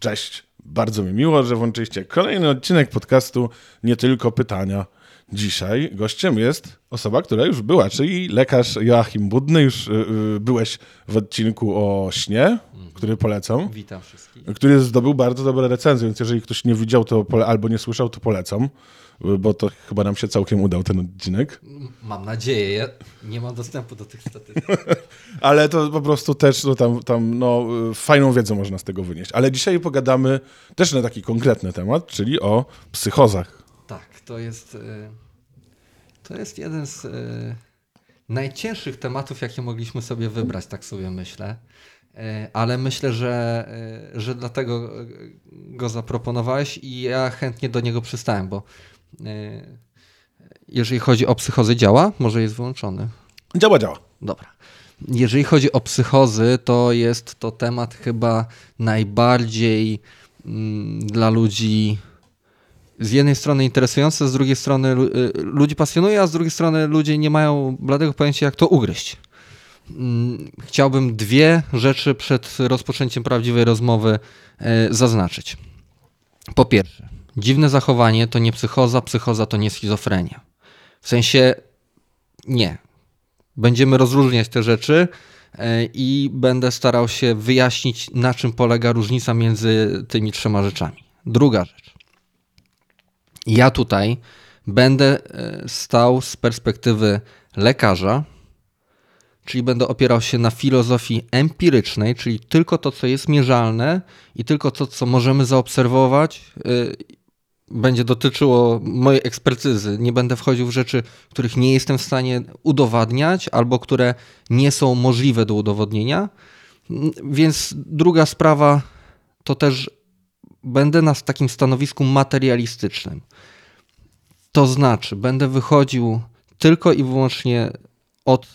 Cześć. Bardzo mi miło, że włączyliście kolejny odcinek podcastu Nie tylko pytania. Dzisiaj gościem jest osoba, która już była, czyli lekarz Joachim Budny. Już y, y, byłeś w odcinku o śnie, który polecam. Witam wszystkich. Który zdobył bardzo dobre recenzje, więc jeżeli ktoś nie widział to albo nie słyszał, to polecam, bo to chyba nam się całkiem udał ten odcinek. Mam nadzieję. Ja nie mam dostępu do tych statystyk. Ale to po prostu też no, tam, tam no, fajną wiedzę można z tego wynieść. Ale dzisiaj pogadamy też na taki konkretny temat, czyli o psychozach. Tak, to jest, y, to jest jeden z y, najcięższych tematów, jakie mogliśmy sobie wybrać, tak sobie myślę. Y, Ale myślę, że, że dlatego go zaproponowałeś i ja chętnie do niego przystałem, bo jeżeli chodzi o psychozy działa, może jest wyłączony. Działa, działa. Dobra. Jeżeli chodzi o psychozy, to jest to temat chyba najbardziej mm, dla ludzi z jednej strony interesujący, z drugiej strony y, ludzi pasjonuje, a z drugiej strony ludzie nie mają bladego pojęcia, jak to ugryźć. Mm, Chciałbym dwie rzeczy przed rozpoczęciem prawdziwej rozmowy e, zaznaczyć. Po pierwsze, dziwne zachowanie to nie psychoza, psychoza to nie schizofrenia. W sensie nie. Będziemy rozróżniać te rzeczy e, i będę starał się wyjaśnić, na czym polega różnica między tymi trzema rzeczami. Druga rzecz. Ja tutaj będę e, stał z perspektywy lekarza, czyli będę opierał się na filozofii empirycznej, czyli tylko to, co jest mierzalne i tylko to, co możemy zaobserwować, y, będzie dotyczyło mojej ekspertyzy. Nie będę wchodził w rzeczy, których nie jestem w stanie udowadniać albo które nie są możliwe do udowodnienia. Więc druga sprawa to też będę na takim stanowisku materialistycznym. To znaczy, będę wychodził tylko i wyłącznie od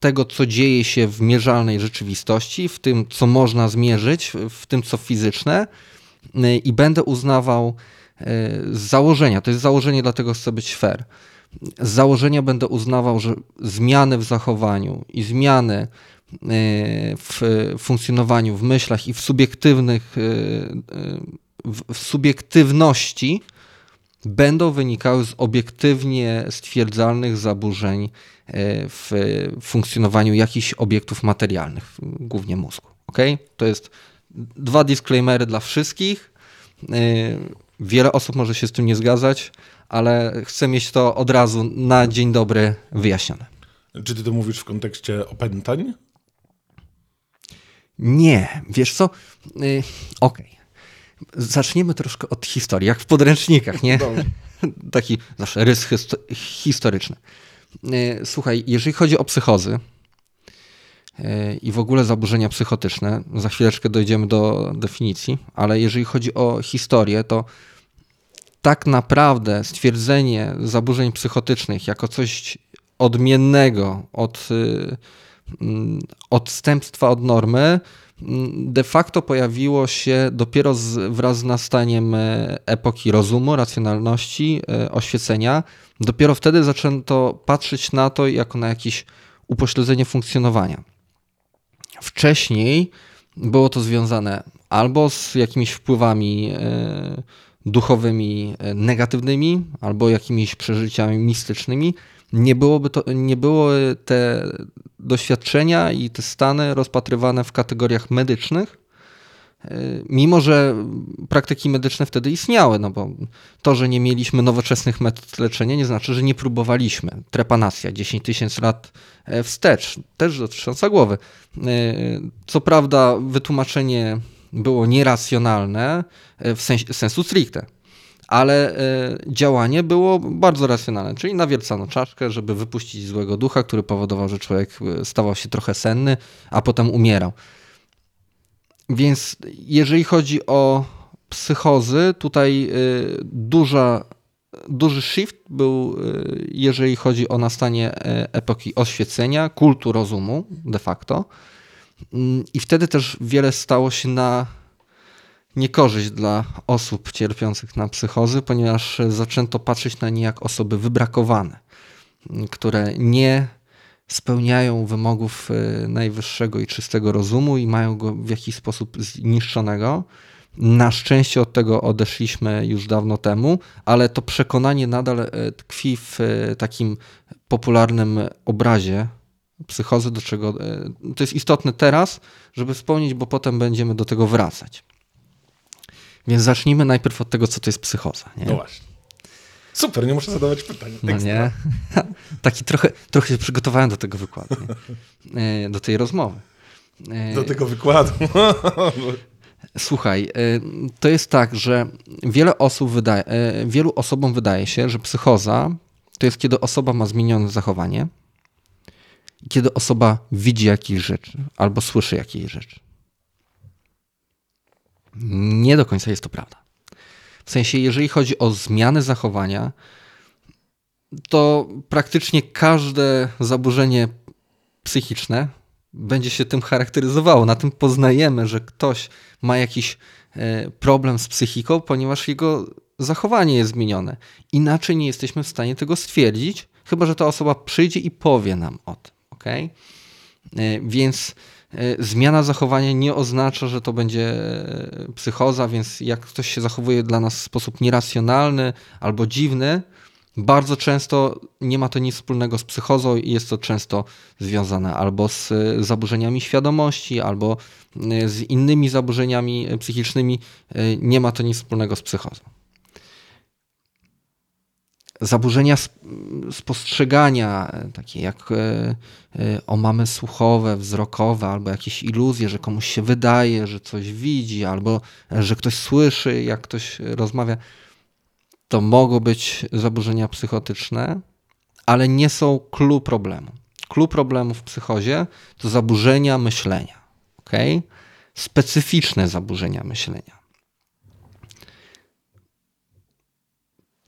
tego, co dzieje się w mierzalnej rzeczywistości, w tym, co można zmierzyć, w tym, co fizyczne, i będę uznawał z założenia, to jest założenie, dlatego chcę być fair. Z założenia będę uznawał, że zmiany w zachowaniu i zmiany y, w funkcjonowaniu, w myślach i w subiektywnych, y, w subiektywności będą wynikały z obiektywnie stwierdzalnych zaburzeń e, w funkcjonowaniu jakichś obiektów materialnych, głównie mózgu. Ok? To jest dwa disclaimery dla wszystkich. Wiele osób może się z tym nie zgadzać, ale chcę mieć to od razu na dzień dobry wyjaśnione. Czy ty to mówisz w kontekście opętań? Nie, wiesz co? Y, Okej. Zaczniemy troszkę od historii, jak w podręcznikach, nie? Taki zawsze rys hysto- historyczny. Y, Słuchaj, jeżeli chodzi o psychozy y, i w ogóle zaburzenia psychotyczne, za chwileczkę dojdziemy do definicji, ale jeżeli chodzi o historię, to tak naprawdę stwierdzenie zaburzeń psychotycznych jako coś odmiennego od y, mm, odstępstwa od normy mm, de facto pojawiło się dopiero z, wraz z nastaniem e, epoki rozumu, racjonalności, e, oświecenia. Dopiero wtedy zaczęto patrzeć na to jako na jakieś upośledzenie funkcjonowania. Wcześniej było to związane albo z jakimiś wpływami e, duchowymi e, negatywnymi, albo jakimiś przeżyciami mistycznymi. Nie, byłoby to, nie były te doświadczenia i te stany rozpatrywane w kategoriach medycznych, e, mimo że praktyki medyczne wtedy istniały, no bo to, że nie mieliśmy nowoczesnych metod leczenia, nie znaczy, że nie próbowaliśmy. Trepanacja 10 tysięcy lat e, wstecz, też dotycząca głowy. Co prawda, wytłumaczenie było nieracjonalne e, w sensie, sensu stricte, ale e, działanie było bardzo racjonalne, czyli nawiercano czaszkę, żeby wypuścić złego ducha, który powodował, że człowiek e, stawał się trochę senny, a potem umierał. Więc jeżeli chodzi o psychozy, tutaj duża, duży shift był, jeżeli chodzi o nastanie epoki oświecenia, kultu rozumu de facto. Mm, I wtedy też wiele stało się na niekorzyść dla osób cierpiących na psychozy, ponieważ zaczęto patrzeć na nie jak osoby wybrakowane, m, które nie spełniają wymogów y, najwyższego i czystego rozumu i mają go w jakiś sposób zniszczonego. Na szczęście od tego odeszliśmy już dawno temu, ale to przekonanie nadal e, tkwi w e, takim popularnym obrazie psychozy, do czego e, to jest istotne teraz, żeby wspomnieć, bo potem będziemy do tego wracać. Więc zacznijmy najpierw od tego, co to jest psychoza. Nie? No właśnie. Super, nie muszę zadawać pytań. No nie? Taki trochę, trochę się przygotowałem do tego wykładu, nie? do tej rozmowy. Do tego wykładu. Słuchaj, to jest tak, że wiele osób wydaje, wielu osobom wydaje się, że psychoza to jest kiedy osoba ma zmienione zachowanie, kiedy osoba widzi jakieś rzeczy albo słyszy jakieś rzeczy. Nie do końca jest to prawda. W sensie, jeżeli chodzi o zmiany zachowania, to praktycznie każde zaburzenie psychiczne będzie się tym charakteryzowało. Na tym poznajemy, że ktoś ma jakiś e, problem z psychiką, ponieważ jego zachowanie jest zmienione. Inaczej nie jesteśmy w stanie tego stwierdzić, chyba że ta osoba przyjdzie i powie nam o tym. Okay? E, więc e, zmiana zachowania nie oznacza, że to będzie psychoza, więc jak ktoś się zachowuje dla nas w sposób nieracjonalny albo dziwny, bardzo często nie ma to nic wspólnego z psychozą i jest to często związane albo z zaburzeniami świadomości, albo z innymi zaburzeniami psychicznymi. Nie ma to nic wspólnego z psychozą. Zaburzenia spostrzegania, takie jak omamy słuchowe, wzrokowe, albo jakieś iluzje, że komuś się wydaje, że coś widzi, albo że ktoś słyszy, jak ktoś rozmawia to mogą być zaburzenia psychotyczne, ale nie są clue problemu. Clue problemu w psychozie to zaburzenia myślenia. Okay? Specyficzne zaburzenia myślenia.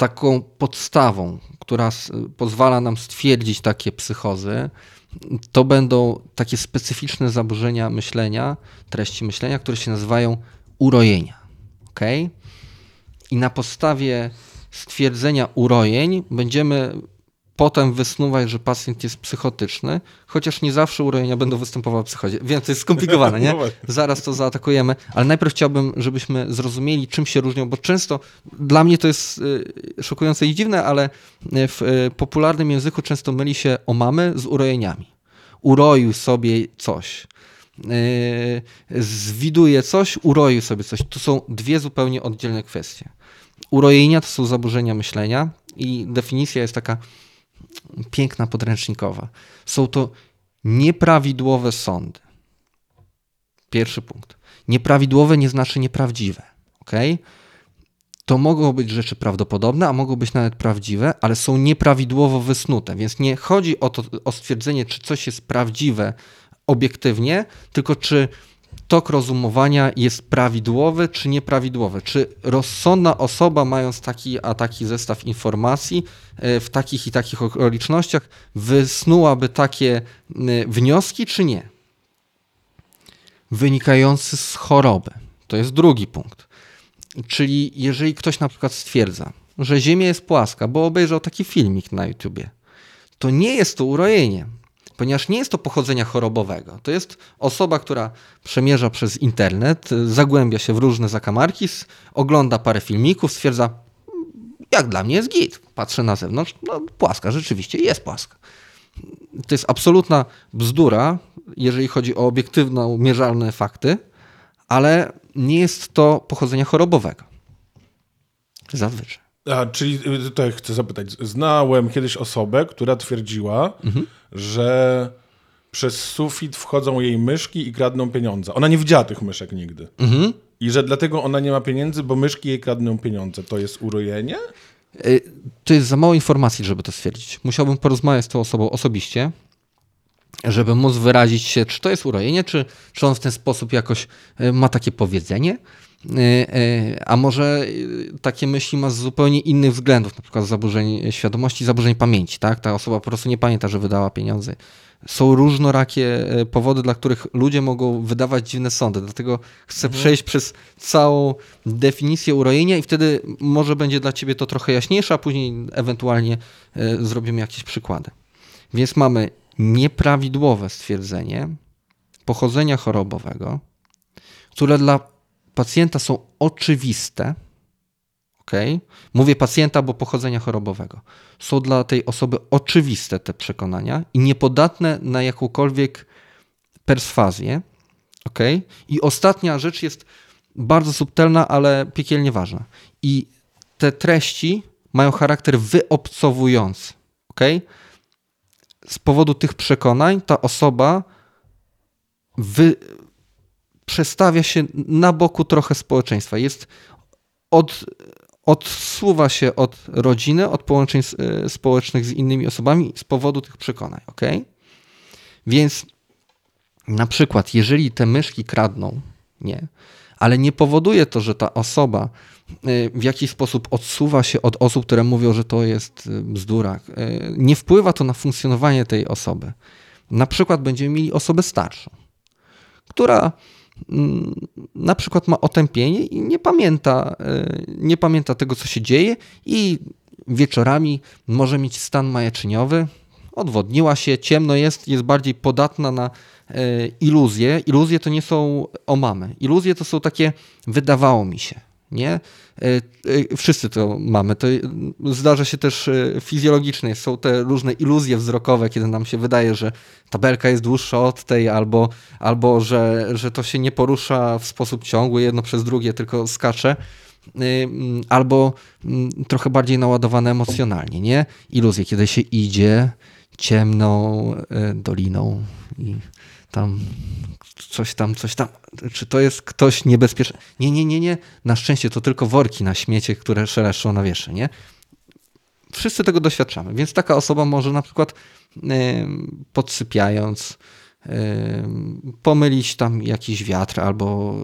Taką podstawą, która pozwala nam stwierdzić takie psychozy, to będą takie specyficzne zaburzenia myślenia, treści myślenia, które się nazywają urojenia. Okay? I na podstawie stwierdzenia urojeń będziemy potem wysnuwać, że pacjent jest psychotyczny, chociaż nie zawsze urojenia będą występowały w psychozie. Wiem, to jest skomplikowane, nie? No Zaraz to zaatakujemy, ale najpierw chciałbym, żebyśmy zrozumieli, czym się różnią, bo często dla mnie to jest y, szokujące i dziwne, ale w y, popularnym języku często myli się omamy z urojeniami. Uroił sobie coś. Y, zwiduje coś, uroił sobie coś. To są dwie zupełnie oddzielne kwestie. Urojenia to są zaburzenia myślenia i definicja jest taka piękna, podręcznikowa. Są to nieprawidłowe sądy. Pierwszy punkt. Nieprawidłowe nie znaczy nieprawdziwe. ok? To mogą być rzeczy prawdopodobne, a mogą być nawet prawdziwe, ale są nieprawidłowo wysnute. Więc nie chodzi o to o stwierdzenie, czy coś jest prawdziwe obiektywnie, tylko czy tok rozumowania jest prawidłowy czy nieprawidłowy? Czy rozsądna osoba, mając taki a taki zestaw informacji e, w takich i takich okolicznościach, wysnułaby takie wnioski, czy nie? Wynikający z choroby. To jest drugi punkt. Czyli jeżeli ktoś na przykład stwierdza, że Ziemia jest płaska, bo obejrzał taki filmik na YouTubie, to nie jest to urojenie, ponieważ nie jest to pochodzenia chorobowego. To jest osoba, która przemierza przez internet, zagłębia się w różne zakamarki, ogląda parę filmików, stwierdza, mm, jak dla mnie jest git. Patrzę na zewnątrz, no płaska, rzeczywiście jest płaska. To jest absolutna bzdura, jeżeli chodzi o obiektywne, mierzalne fakty, ale nie jest to pochodzenia chorobowego. Zazwyczaj. A, czyli y, tutaj chcę zapytać. Znałem kiedyś osobę, która twierdziła, mhm. że przez sufit wchodzą jej myszki i kradną pieniądze. Ona nie widziała tych myszek nigdy. Mhm. I że dlatego ona nie ma pieniędzy, bo myszki jej kradną pieniądze. To jest urojenie? Y, to jest za mało informacji, żeby to stwierdzić. Musiałbym porozmawiać z tą osobą osobiście, żeby móc wyrazić się, czy to jest urojenie, czy, czy on w ten sposób jakoś y, ma takie powiedzenie. Y, y, a może y, takie myśli ma z zupełnie innych względów, na przykład zaburzeń świadomości, zaburzeń pamięci, tak? Ta osoba po prostu nie pamięta, że wydała pieniądze. Są różnorakie powody, dla których ludzie mogą wydawać dziwne sądy. Dlatego chcę mhm. przejść przez całą definicję urojenia i wtedy może będzie dla ciebie to trochę jaśniejsze, a później ewentualnie zrobimy jakieś przykłady. Więc mamy nieprawidłowe stwierdzenie pochodzenia chorobowego, które dla pacjenta są oczywiste, ok? Mówię pacjenta, bo pochodzenia chorobowego. Są dla tej osoby oczywiste te przekonania i niepodatne na jakąkolwiek perswazję, ok? I ostatnia rzecz jest bardzo subtelna, ale piekielnie ważna. I te treści mają charakter wyobcowujący, ok? Z powodu tych przekonań ta osoba wy, przestawia się na boku trochę społeczeństwa. Jest od, odsuwa się od rodziny, od połączeń e, społecznych z innymi osobami z powodu tych przekonań. ok? Więc na przykład, jeżeli te myszki kradną, nie, ale nie powoduje to, że ta osoba e, w jakiś sposób odsuwa się od osób, które mówią, że to jest e, bzdura. Nie wpływa to na funkcjonowanie tej osoby. Na przykład będziemy mieli osobę starszą, która na przykład ma otępienie i nie pamięta, e, nie pamięta tego, co się dzieje i wieczorami może mieć stan majeczyniowy, odwodniła się, ciemno jest, jest bardziej podatna na e, iluzje. Iluzje to nie są omamy. Iluzje to są takie, wydawało mi się nie? E, e, wszyscy to mamy. To zdarza się też e, fizjologicznie. Są te różne iluzje wzrokowe, kiedy nam się wydaje, że tabelka jest dłuższa od tej, albo, albo że, że to się nie porusza w sposób ciągły, jedno przez drugie, tylko skacze. Albo trochę bardziej naładowane emocjonalnie, nie? Iluzje, kiedy się idzie ciemną doliną i tam coś tam, coś tam. Czy to jest ktoś niebezpieczny? Nie, nie, nie, nie. Na szczęście to tylko worki na śmiecie, które szeleszczą na wieszy, nie? Wszyscy tego doświadczamy, więc taka osoba może na przykład podsypiając pomylić tam jakiś wiatr albo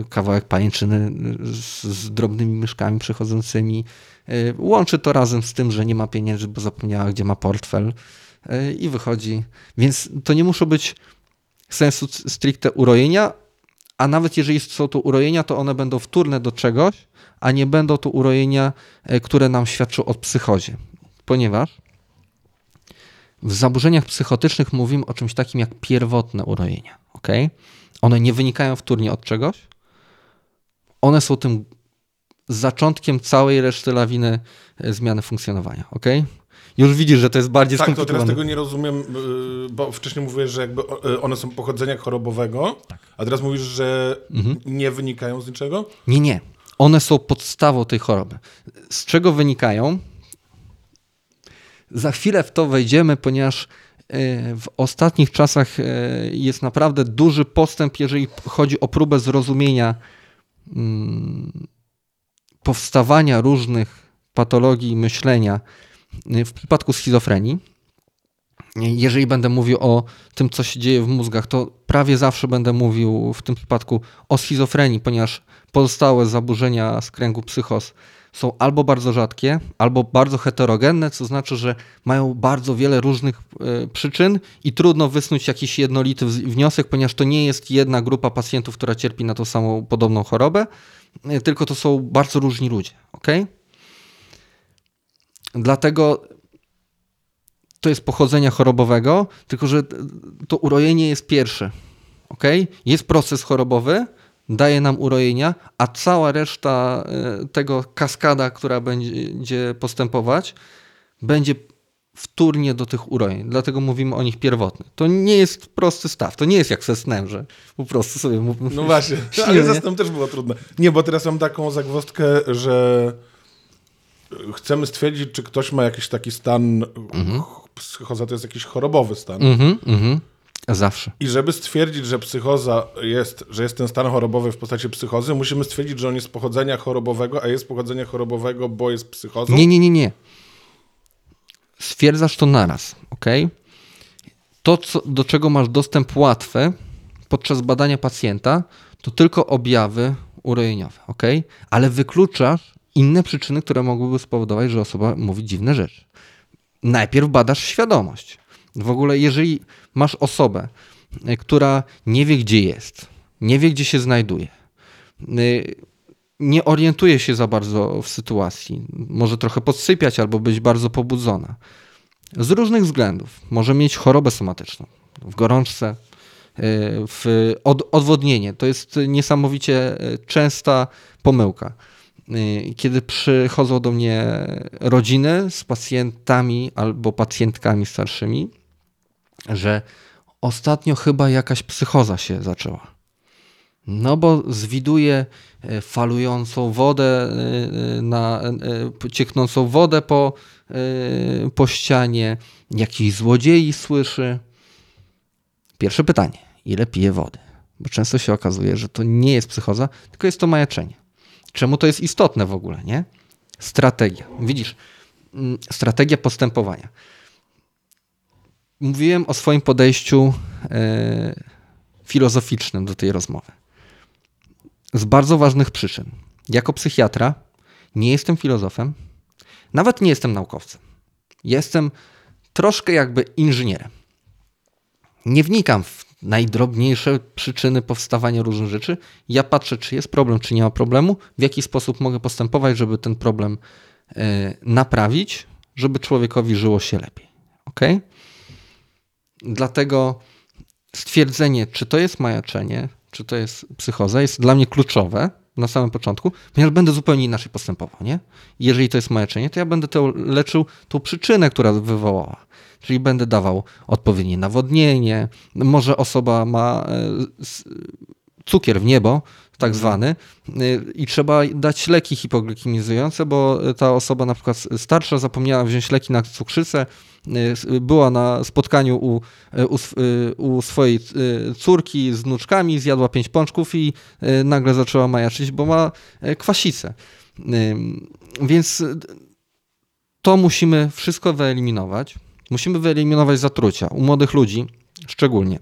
y, kawałek pajęczyny z, z drobnymi myszkami przechodzącymi. Y, łączy to razem z tym, że nie ma pieniędzy, bo zapomniała, gdzie ma portfel y, i wychodzi. Więc to nie muszą być sensu stricte urojenia, a nawet jeżeli są to urojenia, to one będą wtórne do czegoś, a nie będą to urojenia, e, które nam świadczą o psychozie. Ponieważ w zaburzeniach psychotycznych mówimy o czymś takim jak pierwotne urojenia. Okay? One nie wynikają wtórnie od czegoś. One są tym zaczątkiem całej reszty lawiny e, zmiany funkcjonowania. Okay? Już widzisz, że to jest bardziej tak, skomplikowane. Tak, to teraz tego nie rozumiem, y, bo wcześniej mówiłeś, że jakby y, one są pochodzenia chorobowego, tak. a teraz mówisz, że mhm. nie wynikają z niczego? Nie, nie. One są podstawą tej choroby. Z czego wynikają? Za chwilę w to wejdziemy, ponieważ y, w ostatnich czasach jest naprawdę duży postęp, jeżeli chodzi o próbę zrozumienia mm, powstawania różnych patologii myślenia w przypadku schizofrenii, jeżeli będę mówił o tym, co się dzieje w mózgach, to prawie zawsze będę mówił w tym przypadku o schizofrenii, ponieważ pozostałe zaburzenia z kręgu psychos są albo bardzo rzadkie, albo bardzo heterogenne, co znaczy, że mają bardzo wiele różnych e, przyczyn i trudno wysnuć jakiś jednolity wniosek, ponieważ to nie jest jedna grupa pacjentów, która cierpi na tą samą podobną chorobę, e, tylko to są bardzo różni ludzie. Okay? Dlatego to jest pochodzenia chorobowego, tylko że to urojenie jest pierwsze. ok? Jest proces chorobowy, daje nam urojenia, a cała reszta e, tego kaskada, która będzie postępować, będzie wtórnie do tych urojeń. Dlatego mówimy o nich pierwotnie. To nie jest prosty staw. To nie jest jak ze snem, że po prostu sobie mówimy. No właśnie, ale ze snem też było trudne. Nie, bo teraz mam taką zagwozdkę, że chcemy stwierdzić, czy ktoś ma jakiś taki stan, mhm. psychoza to jest jakiś chorobowy stan. Mhm, mhm. Zawsze. I żeby stwierdzić, że psychoza jest, że jest ten stan chorobowy w postaci psychozy, musimy stwierdzić, że on jest pochodzenia chorobowego, a jest pochodzenia chorobowego, bo jest psychozą? Nie, nie, nie, nie. Stwierdzasz to naraz, ok? To, co, do czego masz dostęp łatwy podczas badania pacjenta, to tylko objawy urojeniowe, ok? Ale wykluczasz inne przyczyny, które mogłyby spowodować, że osoba mówi dziwne rzeczy. Najpierw badasz świadomość. W ogóle, jeżeli masz osobę, e, która nie wie, gdzie jest, nie wie, gdzie się znajduje, e, nie orientuje się za bardzo w sytuacji, może trochę podsypiać albo być bardzo pobudzona. Z różnych względów. Może mieć chorobę somatyczną. W gorączce w od, odwodnienie. To jest niesamowicie częsta pomyłka. Kiedy przychodzą do mnie rodziny z pacjentami albo pacjentkami starszymi, że ostatnio chyba jakaś psychoza się zaczęła. No bo zwiduje e, falującą wodę, e, na, cieknącą wodę po, po ścianie, jakiś złodziei słyszy. Pierwsze pytanie, ile pije wody? Bo często się okazuje, że to nie jest psychoza, tylko jest to majaczenie. Czemu to jest istotne w ogóle, nie? Strategia. Widzisz, mm, strategia postępowania. Mówiłem o swoim podejściu filozoficznym do tej rozmowy z bardzo ważnych przyczyn. Jako psychiatra nie jestem filozofem, nawet nie jestem naukowcem. Jestem troszkę jakby inżynierem. Nie wnikam w najdrobniejsze przyczyny powstawania różnych rzeczy. Ja patrzę, czy jest problem, czy nie ma problemu, w jaki sposób mogę postępować, żeby ten problem e, naprawić, żeby człowiekowi żyło się lepiej. Ok? Dlatego stwierdzenie, czy to jest majaczenie, czy to jest psychoza, jest dla mnie kluczowe na samym początku, ponieważ będę zupełnie inaczej postępował. Nie? Jeżeli to jest majaczenie, to ja będę to leczył tą przyczynę, która wywołała. Czyli będę dawał odpowiednie nawodnienie, może osoba ma e, cukier w niebo, tak mhm. zwany, y, i trzeba dać leki hipoglikemizujące, bo ta osoba na przykład starsza zapomniała wziąć leki na cukrzycę, y, była na spotkaniu u, u, u swojej córki z wnuczkami, zjadła pięć pączków i nagle zaczęła majaczyć, bo ma kwasicę. Więc to musimy wszystko wyeliminować. Musimy wyeliminować zatrucia u młodych ludzi szczególnie.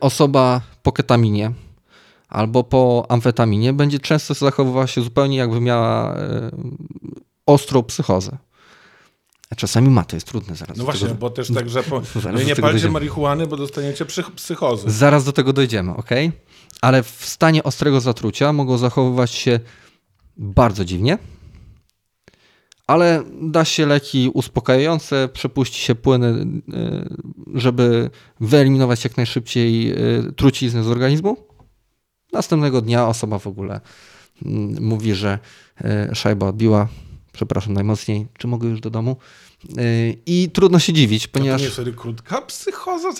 Osoba po ketaminie, albo po amfetaminie będzie często zachowywała się zupełnie jakby miała e, ostrą psychozę. Czasami ma, to jest trudne zaraz. No właśnie, tego, bo też tak, że po, nie palcie marihuany, bo dostaniecie psychozy. Zaraz do tego dojdziemy, ok? Ale w stanie ostrego zatrucia mogą zachowywać się bardzo dziwnie, ale da się leki uspokajające, przepuści się płyny, e, żeby wyeliminować jak najszybciej e, truciznę z organizmu Następnego dnia osoba w ogóle mm, mówi, że e, szajba odbiła, przepraszam najmocniej, czy mogę już do domu? I trudno się dziwić, ponieważ... To nie jest wtedy krótka psychoza? W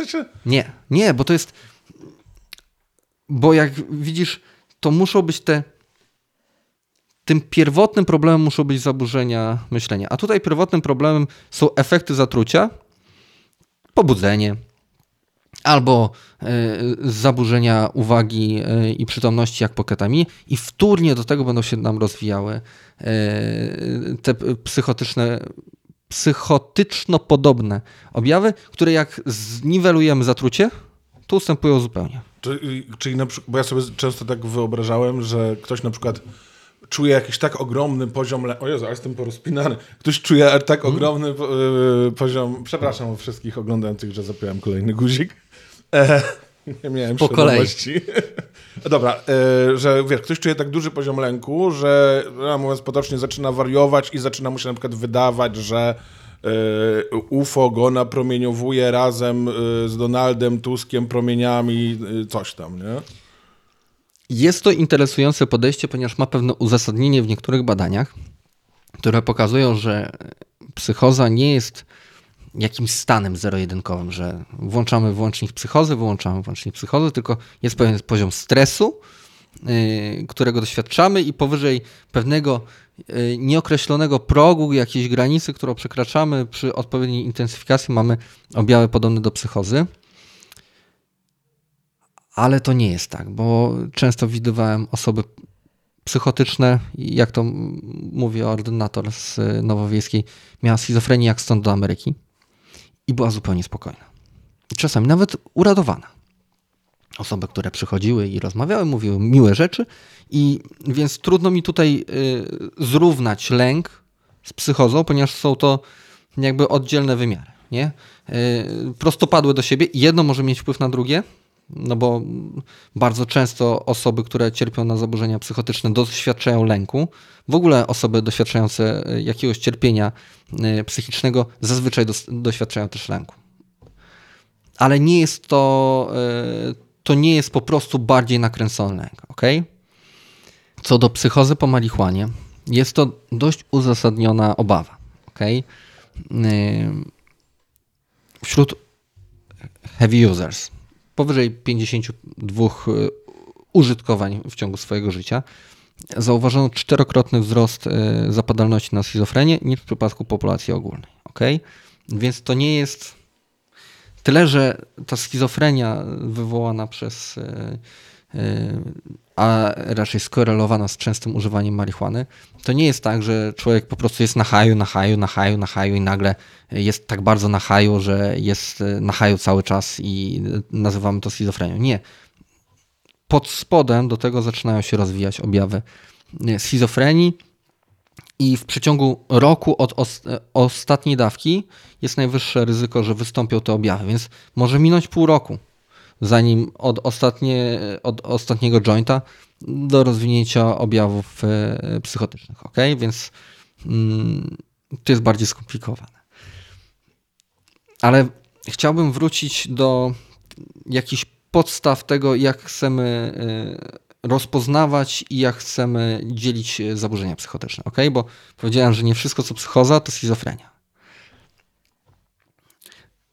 Nie, nie, bo to jest... Bo jak widzisz, to muszą być te... Tym pierwotnym problemem muszą być zaburzenia myślenia. A tutaj pierwotnym problemem są efekty zatrucia, pobudzenie, albo e, zaburzenia uwagi e, i przytomności jak po ketamii i wtórnie do tego będą się nam rozwijały e, te psychotyczne psychotyczno-podobne objawy, które jak zniwelujemy zatrucie, to ustępują zupełnie. Czyli, czyli na przykład, bo ja sobie często tak wyobrażałem, że ktoś na przykład czuje jakiś tak ogromny poziom. Le... O Jezu, jestem porozpinany. Ktoś czuje tak hmm? ogromny y, poziom. Przepraszam wszystkich oglądających, że zapiąłem kolejny guzik. E, nie miałem po kolei. Dobra, e, że wiesz, ktoś czuje tak duży poziom lęku, że no, mówiąc potocznie zaczyna wariować i zaczyna mu się na przykład wydawać, że e, UFO go napromieniowuje razem e, z Donaldem Tuskiem promieniami, e, coś tam, nie? Jest to interesujące podejście, ponieważ ma pewne uzasadnienie w niektórych badaniach, które pokazują, że psychoza nie jest jakimś stanem zero-jedynkowym, że włączamy włącznik psychozy, wyłączamy włącznik psychozy, tylko jest pewien poziom stresu, yy, którego doświadczamy i powyżej pewnego yy, nieokreślonego progu, jakiejś granicy, którą przekraczamy przy odpowiedniej intensyfikacji mamy objawy podobne do psychozy. Ale to nie jest tak, bo często widywałem osoby psychotyczne, jak to mówi ordynator z Nowowiejskiej, miała schizofrenię jak stąd do Ameryki i była zupełnie spokojna. Czasami nawet uradowana. Osoby, które przychodziły i rozmawiały, mówiły miłe rzeczy, i więc trudno mi tutaj y, zrównać lęk z psychozą, ponieważ są to jakby oddzielne wymiary. Nie? Y, prostopadłe do siebie. Jedno może mieć wpływ na drugie, no bo bardzo często osoby, które cierpią na zaburzenia psychotyczne, doświadczają lęku. W ogóle osoby doświadczające jakiegoś cierpienia e, psychicznego zazwyczaj doświadczają też lęku. ale nie jest to, e, to nie jest po prostu bardziej nakręcone, ok? Co do psychozy po marihuanie, jest to dość uzasadniona obawa, ok? Wśród heavy users, powyżej 52 użytkowań w ciągu swojego życia, zauważono czterokrotny wzrost e, zapadalności na schizofrenię niż w przypadku populacji ogólnej. Okay? Więc to nie jest tyle, że ta schizofrenia wywołana przez, e, e, a raczej skorelowana z częstym używaniem marihuany, to nie jest tak, że człowiek po prostu jest na haju, na haju, na haju, na haju i nagle jest tak bardzo na haju, że jest na haju cały czas i nazywamy to schizofrenią. Nie pod spodem do tego zaczynają się rozwijać objawy schizofrenii i w przeciągu roku od os ostatniej dawki jest najwyższe ryzyko, że wystąpią te objawy, więc może minąć pół roku, zanim od, ostatnie, od ostatniego jointa do rozwinięcia objawów e, psychotycznych. Ok, więc mm, to jest bardziej skomplikowane. Ale chciałbym wrócić do jakichś podstaw tego, jak chcemy e, rozpoznawać i jak chcemy dzielić zaburzenia psychotyczne. Ok? Bo powiedziałem, że nie wszystko co psychoza to schizofrenia.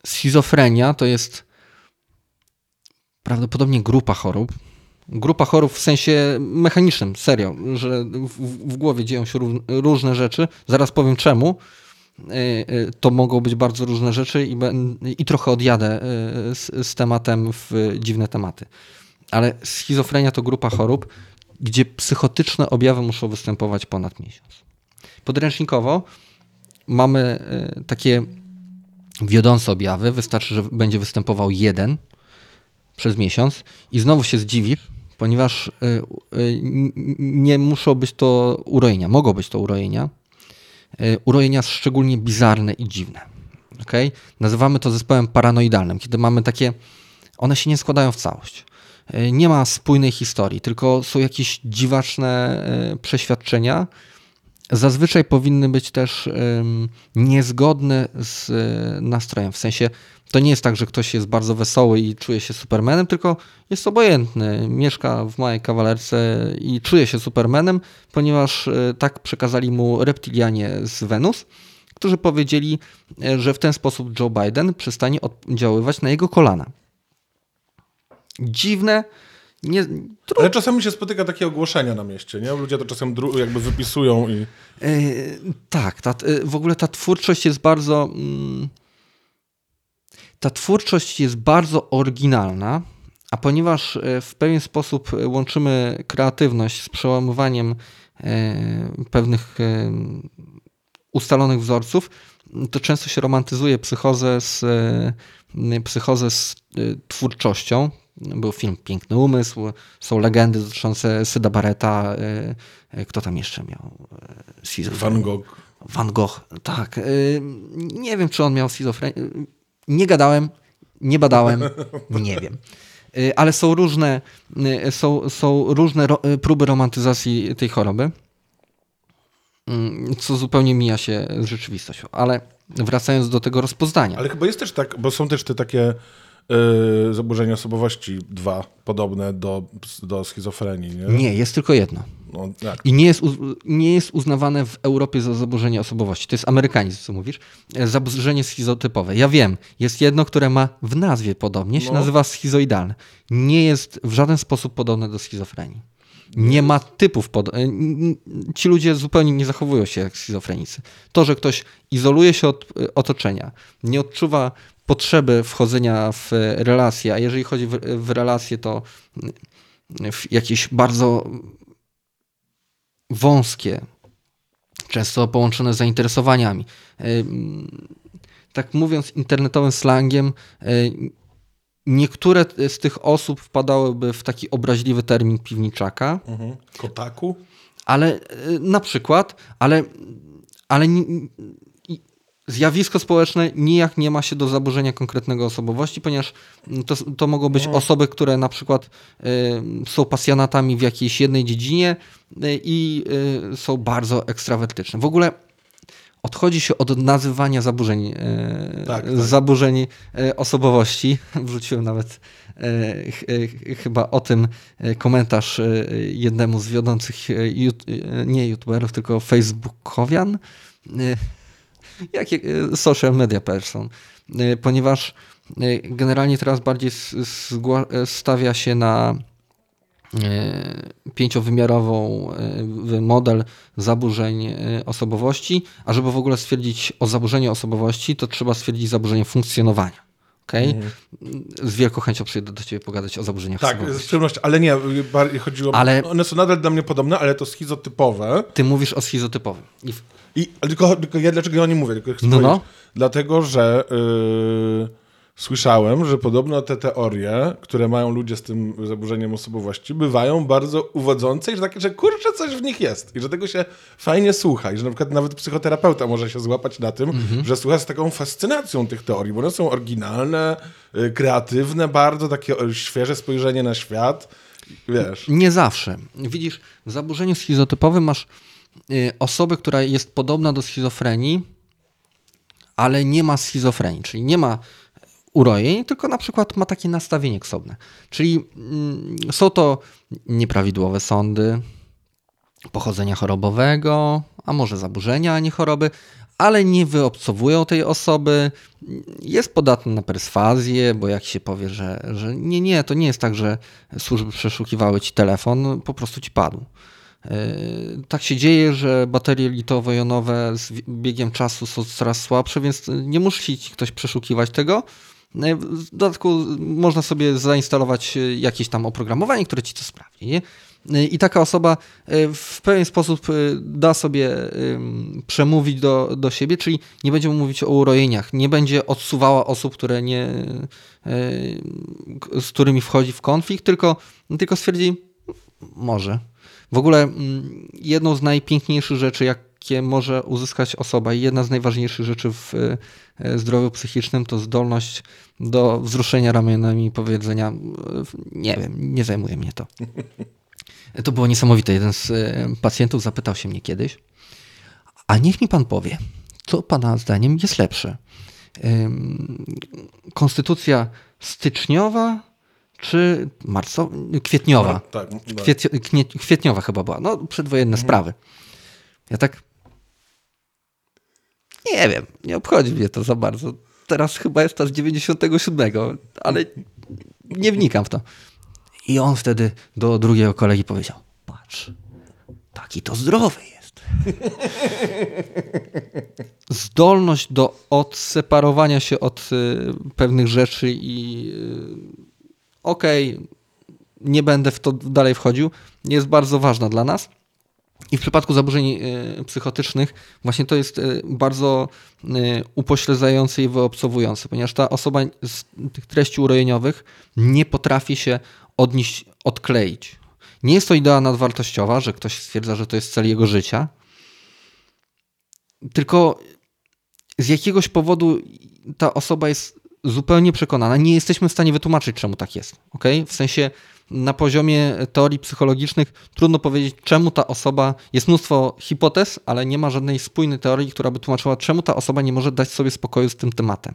Schizofrenia to jest prawdopodobnie grupa chorób. Grupa chorób w sensie mechanicznym, serio, że w, w głowie dzieją się różne rzeczy. Zaraz powiem czemu Y, y, to mogą być bardzo różne rzeczy i, i trochę odjadę y, z, z tematem w dziwne tematy. Ale schizofrenia to grupa chorób, gdzie psychotyczne objawy muszą występować ponad miesiąc. Podręcznikowo mamy takie wiodące objawy. Wystarczy, że będzie występował jeden przez miesiąc i znowu się zdziwisz, ponieważ nie muszą być to urojenia. Mogą być to urojenia, E, urojenia szczególnie bizarne i dziwne. Okay? Nazywamy to zespołem paranoidalnym, kiedy mamy takie, one się nie składają w całość. E, nie ma spójnej historii, tylko są jakieś dziwaczne e, przeświadczenia. Zazwyczaj powinny być też niezgodne z nastrojem, w sensie to nie jest tak, że ktoś jest bardzo wesoły i czuje się supermanem, tylko jest obojętny. Mieszka w małej kawalerce i czuje się supermanem, ponieważ e, tak przekazali mu reptilianie z Wenus, którzy powiedzieli, e, że w ten sposób Joe Biden przestanie oddziaływać na jego kolana. Dziwne. Nie, Ale czasami się spotyka takie ogłoszenia na mieście, nie? Ludzie to czasem jakby wypisują i... Yy, tak, ta, w ogóle ta twórczość jest bardzo... Mm, ta twórczość jest bardzo oryginalna, a ponieważ e, w pewien sposób łączymy kreatywność z przełamywaniem e, pewnych e, ustalonych wzorców, to często się romantyzuje psychozę z, psychozę z twórczością. Był film Piękny Umysł, są legendy dotyczące Syda Barreta. Kto tam jeszcze miał? Van Gogh. Van Gogh, tak. Nie wiem, czy on miał schizofrenię nie gadałem, nie badałem, nie wiem. Y, ale są różne, y, są, są różne y, próby romantyzacji tej choroby, mm, co zupełnie mija się z rzeczywistością. Ale wracając do tego rozpoznania. Ale chyba jest też tak, bo są też te takie yy, zaburzenia osobowości dwa, podobne do, do schizofrenii, nie? Nie, jest tylko jedno. No, tak. I nie jest, nie jest uznawane w Europie za zaburzenie osobowości. To jest amerykanizm, co mówisz. E, zaburzenie schizotypowe. Ja wiem, jest jedno, które ma w nazwie podobnie, się no. nazywa schizoidalne. Nie jest w żaden sposób podobne do schizofrenii. Nie ma typów. Pod... E, ci ludzie zupełnie nie zachowują się jak schizofrenicy. To, że ktoś izoluje się od e, otoczenia, nie odczuwa potrzeby wchodzenia w relacje, a jeżeli chodzi w, w relacje, to w jakieś bardzo wąskie, często połączone z zainteresowaniami. Tak mówiąc internetowym slangiem, niektóre z tych osób wpadałyby w taki obraźliwy termin piwniczaka. Mhm. Kotaku? Ale e, na przykład, ale, ale zjawisko społeczne nijak nie ma się do zaburzenia konkretnego osobowości, ponieważ to, to mogą być osoby, które na przykład y, są pasjonatami w jakiejś jednej dziedzinie y, i y, są bardzo ekstrawertyczne. W ogóle odchodzi się od nazywania zaburzeń, Tak, tak. zaburzeń osobowości. Wrzuciłem nawet ch- chyba o tym komentarz jednemu z wiodących, nie youtuberów, tylko facebookowian, jak e, social media person, ponieważ e, generalnie teraz bardziej e, stawia się na pięciowymiarową model zaburzeń osobowości, a żeby w ogóle stwierdzić o zaburzeniu osobowości, to trzeba stwierdzić zaburzenie funkcjonowania. Okay? Z wielką chęcią przyjdę do ciebie pogadać o zaburzeniach Tak, z osobowości. przyjemnością, ale nie, bardziej chodziło Ale- One są nadal dla mnie podobne, ale to schizotypowe. Ty mówisz o schizotypowym. I w- I tylko, tylko ja dlaczego ja o nim mówię? Tylko chcę No, no. Dlatego, że yy, słyszałem, że podobno te teorie, które mają ludzie z tym zaburzeniem osobowości, bywają bardzo uwodzące i że takie, że kurczę, coś w nich jest. I że tego się fajnie słucha. I że na przykład nawet psychoterapeuta może się złapać na tym, Mhm. że słucha z taką fascynacją tych teorii, bo one są oryginalne, yy, kreatywne bardzo, takie o, świeże spojrzenie na świat. Wiesz. Nie zawsze. Widzisz, w zaburzeniu schizotypowym masz y, osobę, która jest podobna do schizofrenii, ale nie ma schizofrenii, czyli nie ma urojeń, tylko na przykład ma takie nastawienie ksobne. Czyli mm, są to nieprawidłowe sądy pochodzenia chorobowego, a może zaburzenia, a nie choroby, ale nie wyobcowują tej osoby. Jest podatny na perswazję, bo jak się powie, że, że nie, nie, to nie jest tak, że służby przeszukiwały ci telefon, po prostu ci padł. Yy, Tak się dzieje, że baterie litowo-jonowe z biegiem czasu są coraz słabsze, więc nie musi ktoś przeszukiwać tego. Yy, W dodatku można sobie zainstalować yy, jakieś tam oprogramowanie, które ci to sprawdzi. Nie? I taka osoba w pewien sposób da sobie przemówić do, do siebie, czyli nie będzie mówić o urojeniach, nie będzie odsuwała osób, które nie, z którymi wchodzi w konflikt, tylko, tylko stwierdzi, może. W ogóle mm, jedną z najpiękniejszych rzeczy, jakie może uzyskać osoba i jedna z najważniejszych rzeczy w e, zdrowiu psychicznym to zdolność do wzruszenia ramionami i powiedzenia e, nie wiem, nie zajmuje mnie to. To było niesamowite. Jeden z e, pacjentów zapytał się mnie kiedyś, a niech mi pan powie, co pana zdaniem jest lepsze? Konstytucja styczniowa czy marcowa? Kwietniowa. Tak, tak. Kwietio, knie, kwietniowa chyba była. No, przedwojenne sprawy. Ja tak. Nie wiem, nie obchodzi mnie to za bardzo. Teraz chyba jest z 97, ale nie wnikam w to. I on wtedy do drugiego kolegi powiedział: Patrz, taki to zdrowy jest. Zdolność do odseparowania się od y, pewnych rzeczy i okej, nie będę w to dalej wchodził, jest bardzo ważna dla nas. I w przypadku zaburzeń y, psychotycznych właśnie to jest y, bardzo y, upośledzające i wyobcowujące, ponieważ ta osoba z tych treści urojeniowych nie potrafi się od nich odkleić. Nie jest to idea nadwartościowa, że ktoś stwierdza, że to jest cel jego życia, tylko z jakiegoś powodu ta osoba jest zupełnie przekonana. Nie jesteśmy w stanie wytłumaczyć, czemu tak jest. Okay? W sensie na poziomie teorii psychologicznych trudno powiedzieć, czemu ta osoba. Jest mnóstwo hipotez, ale nie ma żadnej spójnej teorii, która by tłumaczyła, czemu ta osoba nie może dać sobie spokoju z tym tematem.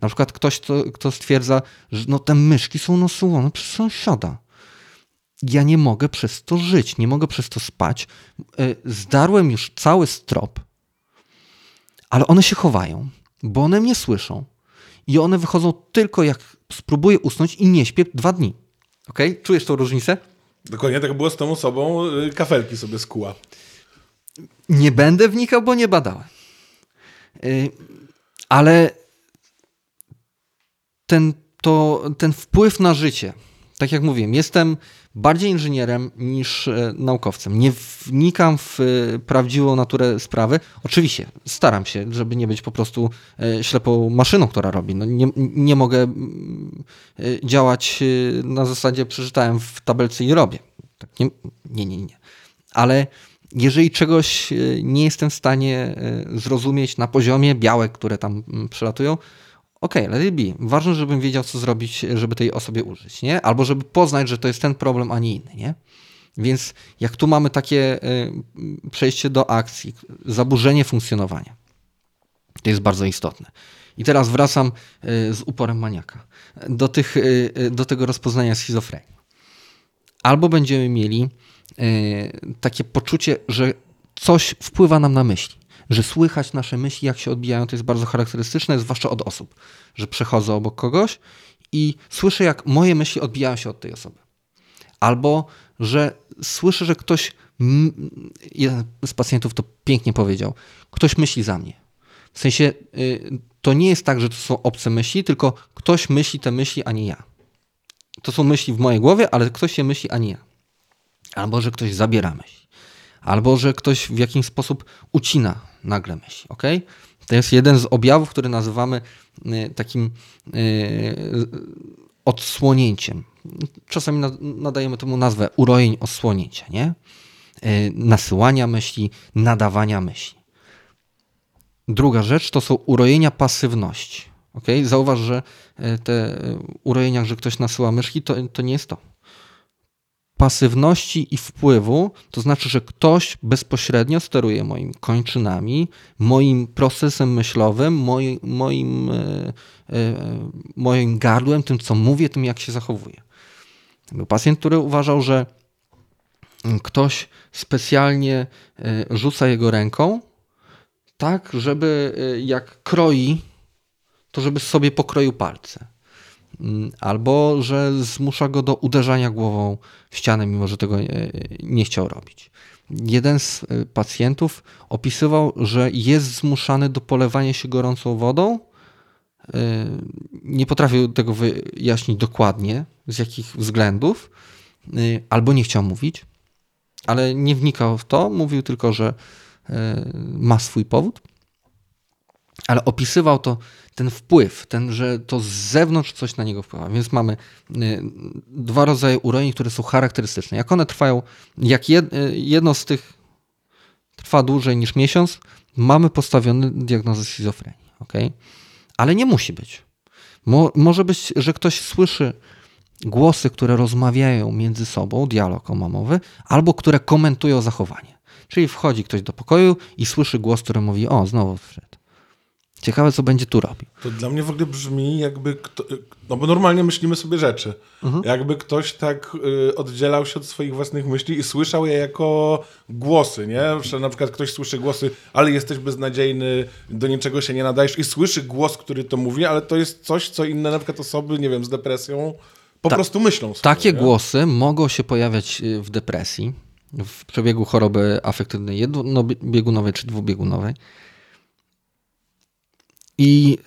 Na przykład ktoś, kto, kto stwierdza, że no te myszki są nosułone przez sąsiada. Ja nie mogę przez to żyć, nie mogę przez to spać. Y, Zdarłem już cały strop, ale one się chowają, bo one mnie słyszą. I one wychodzą tylko jak spróbuję usnąć i nie śpię dwa dni. Ok? Czujesz tą różnicę? Dokładnie tak było z tą osobą, y, kafelki sobie skuła. Nie będę wnikał, bo nie badałem. Y, Ale ten, to, ten wpływ na życie, tak jak mówiłem, jestem bardziej inżynierem niż e, naukowcem. Nie wnikam w e, prawdziwą naturę sprawy. Oczywiście staram się, żeby nie być po prostu e, ślepą maszyną, która robi. No nie, nie mogę działać na zasadzie przeczytałem w tabelce i robię. Tak nie, nie, nie. nie. Ale jeżeli czegoś nie jestem w stanie zrozumieć na poziomie białek, które tam przelatują, okej, let it be. Ważne, żebym wiedział, co zrobić, żeby tej osobie użyć, nie? Albo żeby poznać, że to jest ten problem, a nie inny, nie? Więc jak tu mamy takie y, przejście do akcji, zaburzenie funkcjonowania, To jest bardzo istotne. I teraz wracam z uporem maniaka do, tych, do tego rozpoznania schizofrenii. Albo będziemy mieli takie poczucie, że coś wpływa nam na myśli że słychać nasze myśli, jak się odbijają, to jest bardzo charakterystyczne, zwłaszcza od osób, że przechodzę obok kogoś i słyszę, jak moje myśli odbijają się od tej osoby. Albo, że słyszę, że ktoś, jeden z pacjentów to pięknie powiedział, ktoś myśli za mnie. W sensie y, to nie jest tak, że to są obce myśli, tylko ktoś myśli te myśli, a nie ja. To są myśli w mojej głowie, ale ktoś je myśli, a nie ja. Albo, że ktoś zabiera myśli. Albo, że ktoś w jakiś sposób ucina nagle myśli. ok? To jest jeden z objawów, który nazywamy y, takim y, odsłonięciem. Czasami nadajemy temu nazwę urojeń odsłonięcia, nie? Y, nasyłania myśli, nadawania myśli. Druga rzecz to są urojenia pasywności. Okay? Zauważ, że te urojenia, że ktoś nasyła myśli, to, to nie jest to pasywności i wpływu, to znaczy, że ktoś bezpośrednio steruje moimi kończynami, moim procesem myślowym, moim, moim, e, e, moim gardłem, tym co mówię, tym jak się zachowuję. Był pacjent, który uważał, że ktoś specjalnie e, rzuca jego ręką, tak, żeby jak kroi, to żeby sobie pokroił palce. Mm, albo że zmusza go do uderzania głową w ścianę, mimo że tego nie chciał robić. Jeden z e, pacjentów opisywał, że jest zmuszany do polewania się gorącą wodą. E, nie potrafił tego wyjaśnić dokładnie, z jakich względów, e, albo nie chciał mówić, ale nie wnikał w to, mówił tylko, że ma swój powód ale opisywał to ten wpływ, ten, że to z zewnątrz coś na niego wpływa. Więc mamy y, dwa rodzaje urojeń, które są charakterystyczne. Jak one trwają, jak y, jedno z tych trwa dłużej niż miesiąc, mamy postawiony diagnozę schizofrenii. Okay? Ale nie musi być. Mo, może być, że ktoś słyszy głosy, które rozmawiają między sobą, dialog omamowy, albo które komentują zachowanie. Czyli wchodzi ktoś do pokoju i słyszy głos, który mówi: O, znowu wszedł Ciekawe, co będzie tu robił. To dla mnie w ogóle brzmi jakby, kto, no bo normalnie myślimy sobie rzeczy. Mhm. Jakby ktoś tak y, oddzielał się od swoich własnych myśli i słyszał je jako głosy, nie? Że na przykład ktoś słyszy głosy, ale jesteś beznadziejny, do niczego się nie nadajesz i słyszy głos, który to mówi, ale to jest coś, co inne na przykład osoby, nie wiem, z depresją po Ta, prostu myślą sobie. Takie nie? głosy mogą się pojawiać y, w depresji, w przebiegu choroby afektywnej jednobiegunowej czy dwubiegunowej. I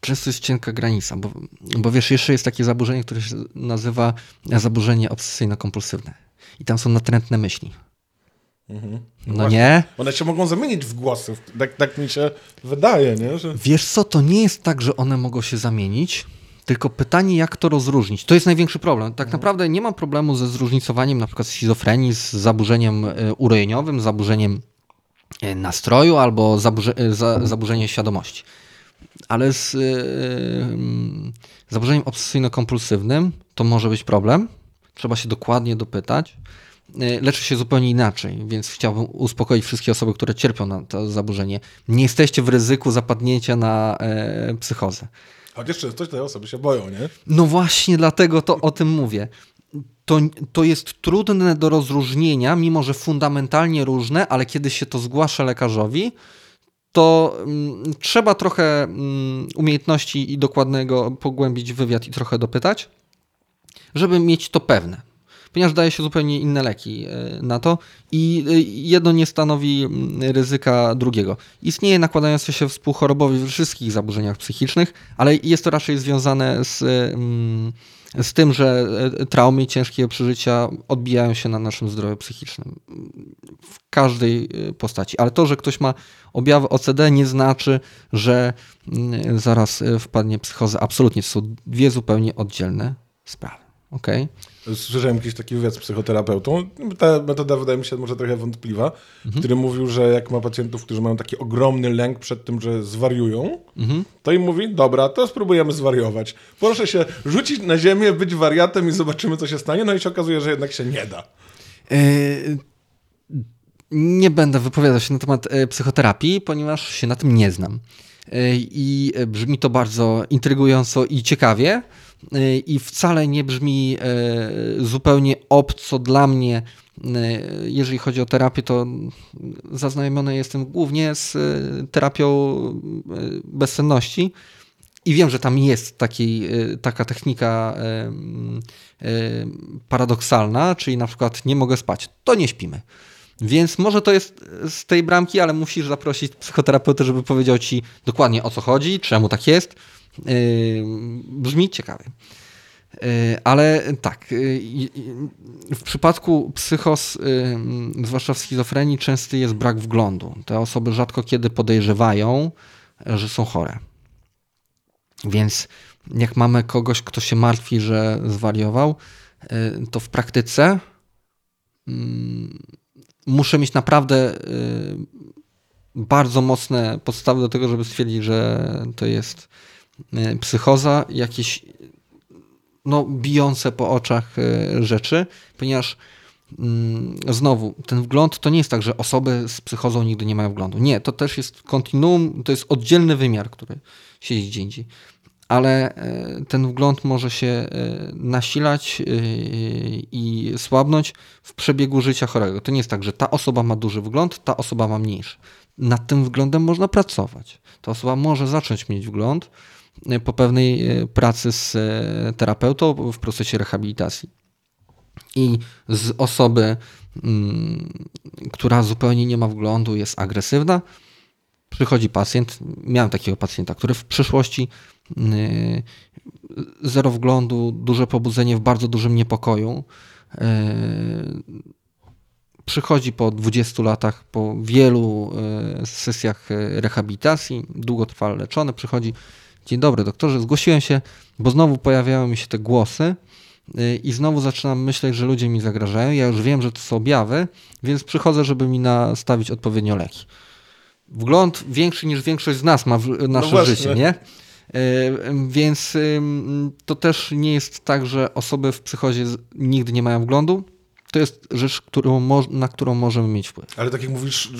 często jest cienka granica, bo, bo wiesz, jeszcze jest takie zaburzenie, które się nazywa zaburzenie obsesyjno-kompulsywne. I tam są natrętne myśli. Mhm. No Właśnie. nie? One się mogą zamienić w głosy. Tak, tak mi się wydaje, nie? Że... Wiesz co, to nie jest tak, że one mogą się zamienić, tylko pytanie, jak to rozróżnić. To jest największy problem. Tak mhm. naprawdę nie mam problemu ze zróżnicowaniem na przykład schizofrenii z zaburzeniem e, urojeniowym, zaburzeniem e, nastroju albo zaburze, e, za, zaburzenie świadomości ale z yy, zaburzeniem obsesyjno-kompulsywnym to może być problem. Trzeba się dokładnie dopytać. Yy, leczy się zupełnie inaczej, więc chciałbym uspokoić wszystkie osoby, które cierpią na to zaburzenie. Nie jesteście w ryzyku zapadnięcia na yy, psychozę. Chociaż często te osoby się boją, nie? No właśnie dlatego to o tym mówię. To, to jest trudne do rozróżnienia, mimo że fundamentalnie różne, ale kiedy się to zgłasza lekarzowi, to mm, trzeba trochę mm, umiejętności i dokładnego pogłębić wywiad i trochę dopytać, żeby mieć to pewne. Ponieważ daje się zupełnie inne leki e, na to i e, jedno nie stanowi mm, ryzyka drugiego. Istnieje nakładające się współchorobowi w wszystkich zaburzeniach psychicznych, ale jest to raczej związane z z tym, że e, traumy ciężkie przeżycia odbijają się na naszym zdrowiu psychicznym w każdej postaci. Ale to, że ktoś ma objawy OCD nie znaczy, że mm, zaraz wpadnie psychozę. Absolutnie, to są dwie zupełnie oddzielne sprawy. Okay? Słyszałem jakiś taki wywiad z psychoterapeutą. Ta metoda wydaje mi się może trochę wątpliwa, mhm. który mówił, że jak ma pacjentów, którzy mają taki ogromny lęk przed tym, że zwariują, mhm. to im mówi, dobra, to spróbujemy zwariować. Proszę się rzucić na ziemię, być wariatem i zobaczymy, co się stanie. No i się okazuje, że jednak się nie da. Yy, nie będę wypowiadał się na temat e, psychoterapii, ponieważ się na tym nie znam. i brzmi to bardzo intrygująco i ciekawie i wcale nie brzmi zupełnie obco dla mnie, jeżeli chodzi o terapię, to zaznajomiony jestem głównie z terapią bezsenności. I wiem, że tam jest taki, taka technika paradoksalna, czyli na przykład nie mogę spać, to nie śpimy. Więc może to jest z tej bramki, ale musisz zaprosić psychoterapeutę, żeby powiedział ci dokładnie o co chodzi, czemu tak jest. Yy, brzmi ciekawie. Yy, ale tak, yy, w przypadku psychos, zwłaszcza w schizofrenii, częsty jest brak wglądu. Te osoby rzadko kiedy podejrzewają, że są chore. Więc jak mamy kogoś, kto się martwi, że zwariował, to w praktyce muszę mieć naprawdę bardzo mocne podstawy do tego, żeby stwierdzić, że to jest psychoza, jakieś no, bijące po oczach y, rzeczy, ponieważ mm, znowu, ten wgląd to nie jest tak, że osoby z psychozą nigdy nie mają wglądu. Nie, to też jest kontinuum, to jest oddzielny wymiar, który siedzi gdzie indziej ale e, ten wgląd może się nasilać i słabnąć w przebiegu życia chorego. To nie jest tak, że ta osoba ma duży wgląd, ta osoba ma mniejszy. Nad tym wglądem można pracować. Ta osoba może zacząć mieć wgląd po pewnej pracy z terapeutą w procesie rehabilitacji. I z osoby, mm, która zupełnie nie ma wglądu, jest agresywna, przychodzi pacjent. Miałem takiego pacjenta, który w przyszłości zero wglądu, duże pobudzenie w bardzo dużym niepokoju. Przychodzi po 20 latach, po wielu y, sesjach rehabilitacji, długotrwale leczony, przychodzi. Dzień dobry, doktorze, zgłosiłem się, bo znowu pojawiają mi się te głosy i znowu zaczynam myśleć, że ludzie mi zagrażają. Ja już wiem, że to są objawy, więc przychodzę, żeby mi nastawić odpowiednio leki. Wgląd większy niż większość z nas ma w nasze no życie, nie? Więc to też nie jest tak, że osoby w psychozie nigdy nie mają wglądu. To jest rzecz, którą, na którą możemy mieć wpływ. Ale tak jak mówisz,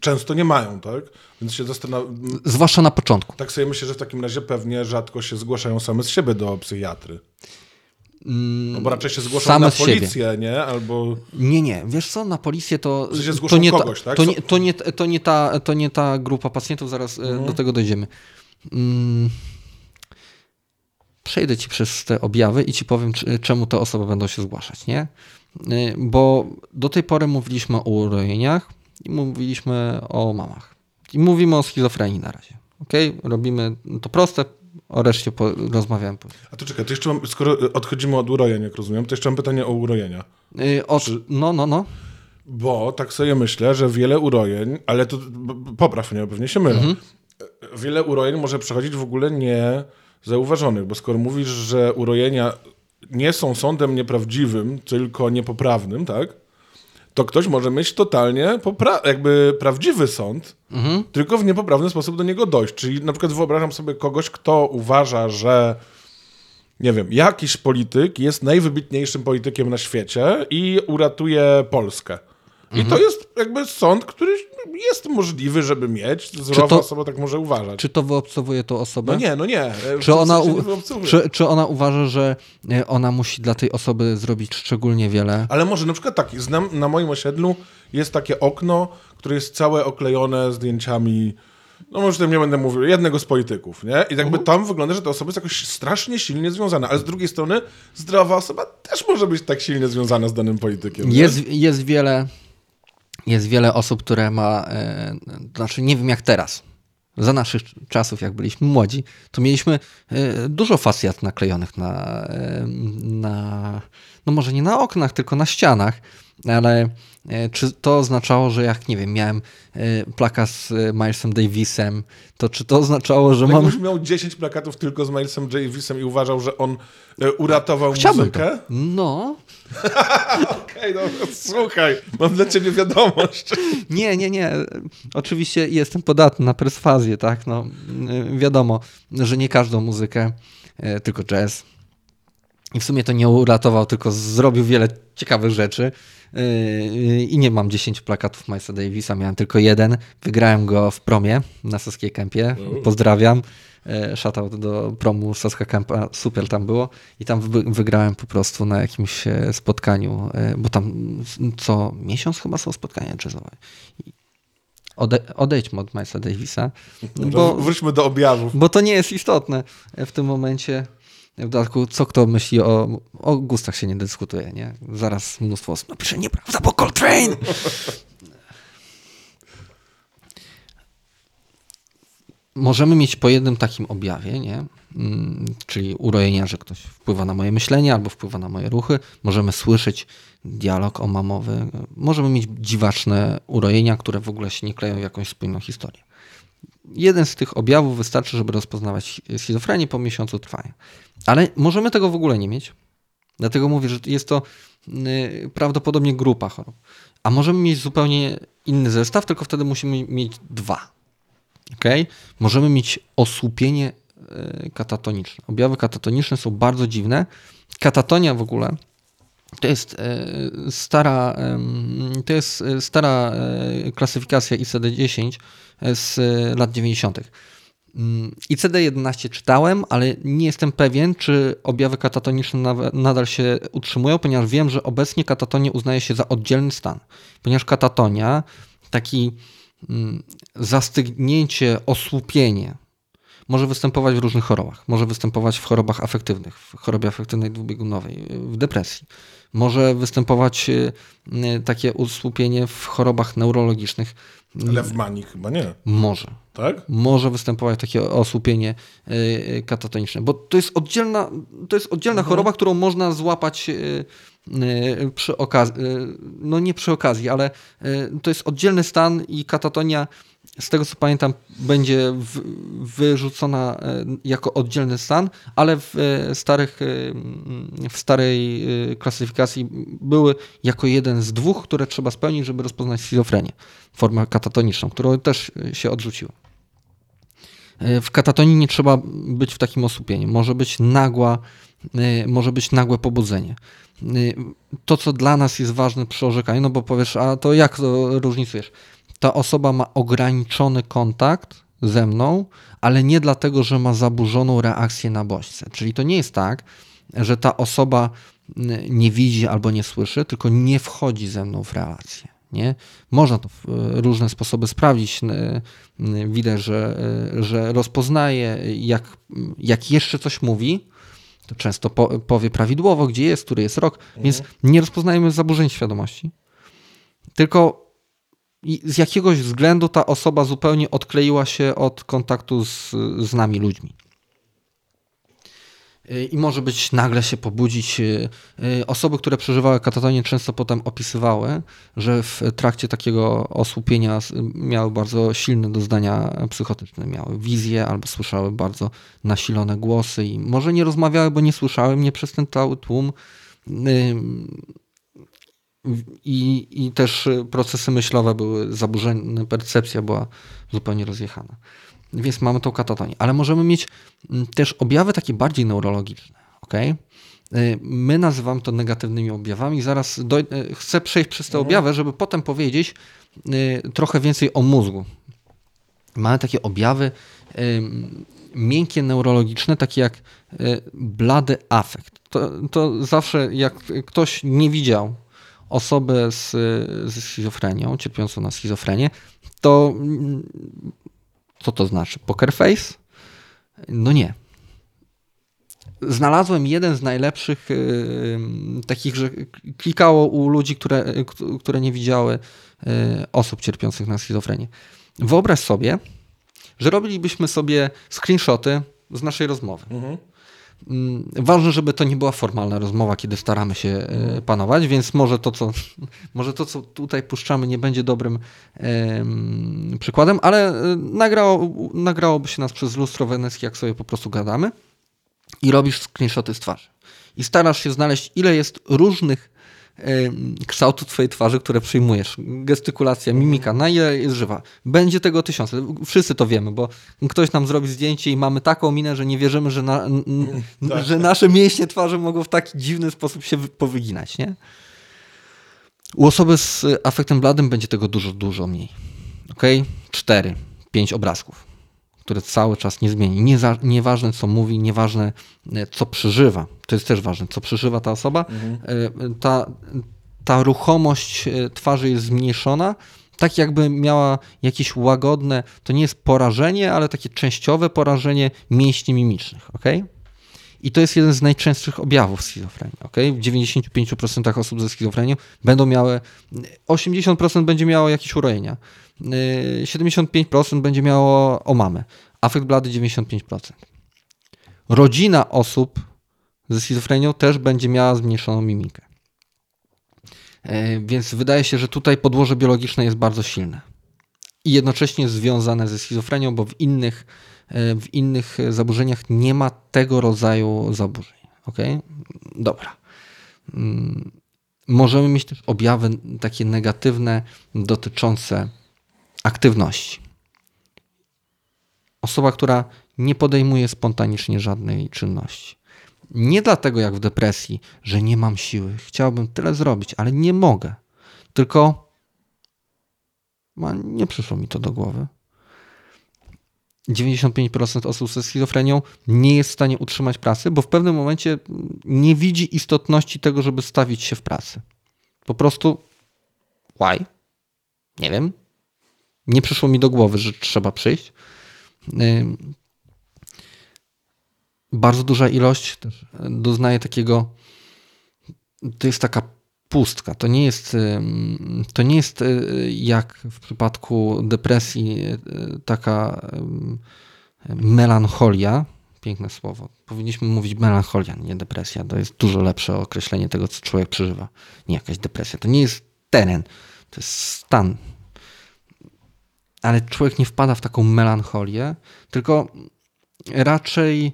często nie mają, tak? Więc się zastanawiam. Zwłaszcza na początku. Tak sobie myślę, że w takim razie pewnie rzadko się zgłaszają same z siebie do psychiatry. Mm, no bo raczej się zgłaszał Same na policję, siebie. nie? Albo... Nie, nie. Wiesz co, na policję to... W sensie to nie kogoś, ta, tak? To nie, to, nie, to, nie ta, to nie ta grupa pacjentów, zaraz e, mhm. do tego dojdziemy. Mm, przejdę ci przez te objawy i ci powiem, czemu te osoby będą się zgłaszać, nie? Y, bo do tej pory mówiliśmy o urojeniach i mówiliśmy o mamach. I mówimy o schizofrenii na razie. Ok? Robimy to proste, o reszcie rozmawiamy później. A to czekaj, to jeszcze mam, skoro odchodzimy od urojeń, jak rozumiem, to jeszcze mam pytanie o urojenia. Yy, o, Czy... No, no, no. Bo tak sobie myślę, że wiele urojeń, ale to popraw mnie, pewnie się mylę, mhm wiele urojeń może przechodzić w ogóle nie zauważonych, bo skoro mówisz, że urojenia nie są sądem nieprawdziwym, tylko niepoprawnym, tak? To ktoś może mieć totalnie jakby prawdziwy sąd, mhm. tylko w niepoprawny sposób do niego dojść. Czyli na przykład wyobrażam sobie kogoś, kto uważa, że nie wiem, jakiś polityk jest najwybitniejszym politykiem na świecie i uratuje Polskę. I mhm. to jest jakby sąd, który jest możliwy, żeby mieć. Zdrowa to, osoba tak może uważać. Czy to wyobcowuje tą osobę? No nie, no nie. Czy ona, czy, czy ona uważa, że e, ona musi dla tej osoby zrobić szczególnie wiele? Ale może na przykład tak, znam, na moim osiedlu jest takie okno, które jest całe oklejone zdjęciami no może tym nie będę mówił, jednego z polityków, nie? I jakby uh -huh. tam wygląda, że ta osoba jest jakoś strasznie silnie związana, ale z drugiej strony zdrowa osoba też może być tak silnie związana z danym politykiem. Jest, jest wiele jest wiele osób, które ma, e, znaczy nie wiem jak teraz, za naszych czasów, jak byliśmy młodzi, to mieliśmy e, dużo fasjat naklejonych na, e, na, no może nie na oknach, tylko na ścianach, ale czy to oznaczało, że jak, nie wiem, miałem plakat z Milesem Davisem, to czy to oznaczało, że mam... Jakbyś miał 10 plakatów tylko z Milesem Davisem i uważał, że on uratował Chciałbym muzykę? To. No, Okej, okay, no słuchaj, mam dla ciebie wiadomość. Nie, nie, nie. Oczywiście jestem podatny na perswazję, tak? No, wiadomo, że nie każdą muzykę, e, tylko jazz. I w sumie to nie uratował, tylko zrobił wiele ciekawych rzeczy. Yy, I nie mam 10 plakatów Milesa Davisa, miałem tylko jeden. Wygrałem go w promie na Saskiej Kępie. Pozdrawiam. Yy, Shoutout do promu Saska Kępa, super tam było. I tam wy- wygrałem po prostu na jakimś e, spotkaniu, e, bo tam co miesiąc chyba są spotkania jazzowe. Ode, odejdźmy od Milesa Davisa, Bo... bo, Wróćmy do objawów. bo to nie jest istotne w tym momencie. W dodatku, co kto myśli o, o gustach się nie dyskutuje, nie? Zaraz mnóstwo osób napisze, nieprawda, bo Coltrane! Możemy mieć po jednym takim objawie, nie? Mm, czyli urojenia, że ktoś wpływa na moje myślenie albo wpływa na moje ruchy. Możemy słyszeć dialog omamowy. Możemy mieć dziwaczne urojenia, które w ogóle się nie kleją w jakąś spójną historię. Jeden z tych objawów wystarczy, żeby rozpoznawać schizofrenię po miesiącu trwania. Ale możemy tego w ogóle nie mieć. Dlatego mówię, że jest to y, prawdopodobnie grupa chorób. A możemy mieć zupełnie inny zestaw, tylko wtedy musimy mieć dwa. Okay? Możemy mieć osłupienie y, katatoniczne. Objawy katatoniczne są bardzo dziwne. Katatonia w ogóle to jest y, stara, to jest stara klasyfikacja ICD-10 z lat 90. Mm, ICD-11 czytałem, ale nie jestem pewien, czy objawy katatoniczne nadal się utrzymują, ponieważ wiem, że obecnie katatonię uznaje się za oddzielny stan. Ponieważ katatonia, taki mm, zastygnięcie, osłupienie, może występować w różnych chorobach. Może występować w chorobach afektywnych, w chorobie afektywnej dwubiegunowej, w depresji. Może występować y, y, takie usłupienie w chorobach neurologicznych. Ale w manii chyba nie, Może tak? może występować takie osłupienie y, y, katatoniczne, bo to jest oddzielna, to jest oddzielna choroba, którą można złapać y, przy okazji, no nie przy okazji, ale to jest oddzielny stan i katatonia, z tego co pamiętam, będzie w, wyrzucona jako oddzielny stan, ale w starych, w starej klasyfikacji były jako jeden z dwóch, które trzeba spełnić, żeby rozpoznać schizofrenię, formę katatoniczną, którą też się odrzuciło. W katatonii nie trzeba być w takim osłupieniu. Może być nagła, y, może być nagłe pobudzenie. Y, To, co dla nas jest ważne przy orzekaniu, no bo powiesz, a to jak to różnicujesz? Ta osoba ma ograniczony kontakt ze mną, ale nie dlatego, że ma zaburzoną reakcję na bodźce. Czyli to nie jest tak, że ta osoba nie widzi albo nie słyszy, tylko nie wchodzi ze mną w relację. Nie? Można to w e, różne sposoby sprawdzić. N- n- Widać, że, e, że rozpoznaje, jak, jak jeszcze coś mówi, to często po, powie prawidłowo, gdzie jest, który jest rok, więc nie rozpoznajemy zaburzeń świadomości. Tylko z jakiegoś względu ta osoba zupełnie odkleiła się od kontaktu z, z nami ludźmi. Y, I może być nagle się pobudzić. y, y, Osoby, które przeżywały katatonię, często potem opisywały, że w trakcie takiego osłupienia miały bardzo silne doznania psychotyczne. Miały wizje albo słyszały bardzo nasilone głosy i może nie rozmawiały, bo nie słyszały mnie przez ten cały tłum. I, I też procesy myślowe były zaburzone, percepcja była zupełnie rozjechana. Więc mamy tą katatonię. Ale możemy mieć mm, też objawy takie bardziej neurologiczne. Okay? My nazywamy to negatywnymi objawami. Zaraz y, chcę przejść przez te objawy, żeby potem powiedzieć y, trochę więcej o mózgu. Mamy takie objawy miękkie neurologiczne, takie jak y, blady afekt. To, to zawsze jak ktoś nie widział osoby z, ze schizofrenią, cierpiącą na schizofrenię, to mm, co to znaczy? Poker face? No nie. Znalazłem jeden z najlepszych yy, takich, że klikało u ludzi, które, yy, które nie widziały yy, osób cierpiących na schizofrenię. Wyobraź sobie, że robilibyśmy sobie screenshoty z naszej rozmowy. Mm, Ważne, żeby to nie była formalna rozmowa, kiedy staramy się e, panować, więc może to, co, może to, co tutaj puszczamy, nie będzie dobrym em, przykładem, ale e, nagrało, nagrałoby się nas przez lustro weneckie, jak sobie po prostu gadamy i robisz screenshoty z twarzy. I starasz się znaleźć, ile jest różnych em, kształtów twojej twarzy, które przyjmujesz. Gestykulacja, mimika, na ile jest żywa. Będzie tego tysiące. Wszyscy to wiemy, bo ktoś nam zrobi zdjęcie i mamy taką minę, że nie wierzymy, że, na, n- że nasze mięśnie twarzy mogą w taki dziwny sposób się wy- powyginać, nie? U osoby z afektem bladym będzie tego dużo, dużo mniej. Ok? Cztery, pięć obrazków, które cały czas nie zmieni. Nie za, nieważne, co mówi, nieważne, e, co przeżywa. To jest też ważne, co przeżywa ta osoba. Mhm. Ta, ta ruchomość twarzy jest zmniejszona, tak jakby miała jakieś łagodne, to nie jest porażenie, ale takie częściowe porażenie mięśni mimicznych. ok? I to jest jeden z najczęstszych objawów schizofrenii. Okay? W 95% osób ze schizofrenią będą miały, 80% będzie miało jakieś urojenia, 75% będzie miało omamy, afekt blady 95%. Rodzina osób ze schizofrenią też będzie miała zmniejszoną mimikę. E, więc wydaje się, że tutaj podłoże biologiczne jest bardzo silne i jednocześnie związane ze schizofrenią, bo w innych E, w innych zaburzeniach nie ma tego rodzaju zaburzeń. Ok? Dobra. Mm, możemy mieć też objawy takie negatywne dotyczące aktywności. Osoba, która nie podejmuje spontanicznie żadnej czynności. Nie dlatego jak w depresji, że nie mam siły, chciałbym tyle zrobić, ale nie mogę. Tylko nie przyszło mi to do głowy. 95% osób ze schizofrenią nie jest w stanie utrzymać pracy, bo w pewnym momencie nie widzi istotności tego, żeby stawić się w pracy. Po prostu why? Nie wiem. Nie przyszło mi do głowy, że trzeba przyjść. Bardzo duża ilość doznaje takiego. To jest taka pustka. To nie jest, to nie jest y, jak w przypadku depresji y, taka melancholia. Piękne słowo. Powinniśmy mówić melancholia, nie depresja. To jest dużo lepsze określenie tego, co człowiek przeżywa. Nie jakaś depresja. To nie jest teren, to jest stan. Ale człowiek nie wpada w taką melancholię, tylko raczej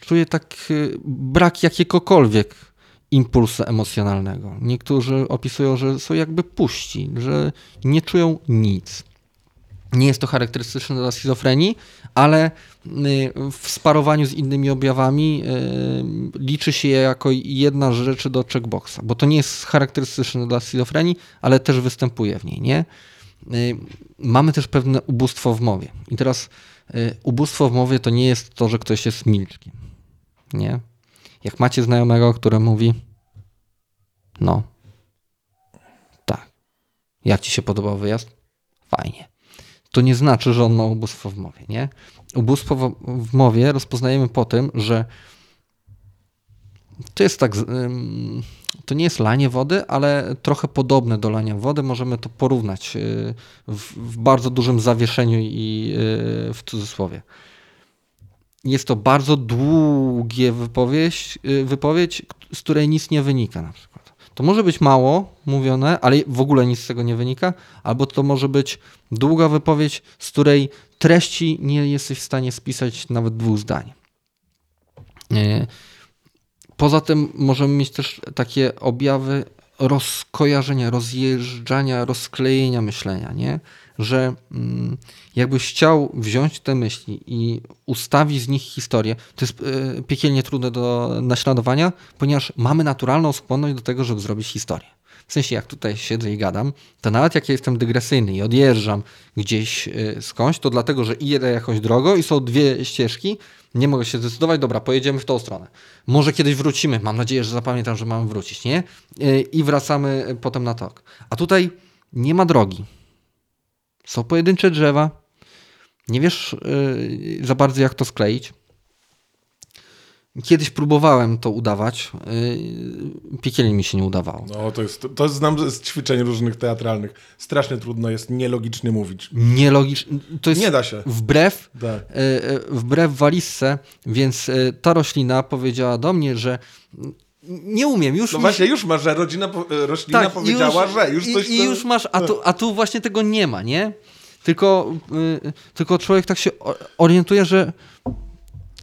czuje tak y, brak jakiegokolwiek impulsu emocjonalnego. Niektórzy opisują, że są jakby puści, że nie czują nic. Nie jest to charakterystyczne dla schizofrenii, ale y, w sparowaniu z innymi objawami y, liczy się je jako jedna z rzeczy do checkboxa, bo to nie jest charakterystyczne dla schizofrenii, ale też występuje w niej. Nie? Y, mamy też pewne ubóstwo w mowie. I teraz ubóstwo w mowie to nie jest to, że ktoś jest milczkiem. Nie? Jak macie znajomego, który mówi, no, tak. Jak ci się podobał wyjazd? Fajnie. To nie znaczy, że on ma ubóstwo w mowie, nie? Ubóstwo w mowie rozpoznajemy po tym, że to jest tak, to nie jest lanie wody, ale trochę podobne do lania wody. Możemy to porównać y, w, w bardzo dużym zawieszeniu i y, w cudzysłowie. Jest to bardzo długie wypowiedź, y, wypowiedź, z której nic nie wynika na przykład. To może być mało mówione, ale w ogóle nic z tego nie wynika, albo to może być długa wypowiedź, z której treści nie jesteś w stanie spisać nawet dwóch zdań. Poza tym możemy mieć też takie objawy rozkojarzenia, rozjeżdżania, rozklejenia myślenia, nie? że mm, jakbyś chciał wziąć te myśli i ustawić z nich historię, to jest e, piekielnie trudne do naśladowania, ponieważ mamy naturalną skłonność do tego, żeby zrobić historię. W sensie, jak tutaj siedzę i gadam, to nawet jak ja jestem dygresyjny i odjeżdżam gdzieś e, skądś, to dlatego, że idę jakąś drogą i są dwie ścieżki, nie mogę się zdecydować, dobra, pojedziemy w tą stronę. Może kiedyś wrócimy, mam nadzieję, że zapamiętam, że mamy wrócić, nie? E, I wracamy potem na tok. A tutaj nie ma drogi. Są pojedyncze drzewa. Nie wiesz yy, za bardzo, jak to skleić. Kiedyś próbowałem to udawać. Yy, piekielnie mi się nie udawało. No, to jest, to znam z ćwiczeń różnych teatralnych. Strasznie trudno jest nielogicznie mówić. Nielogicznie. To jest nie da się. Wbrew, tak. wbrew walizce, więc ta roślina powiedziała do mnie, że nie umiem. Już no właśnie, już masz, że rodzina, e, roślina tak, powiedziała, już, że już coś... I, i już masz, a tu, a tu właśnie tego nie ma, nie? Tylko, tylko człowiek tak się orientuje, że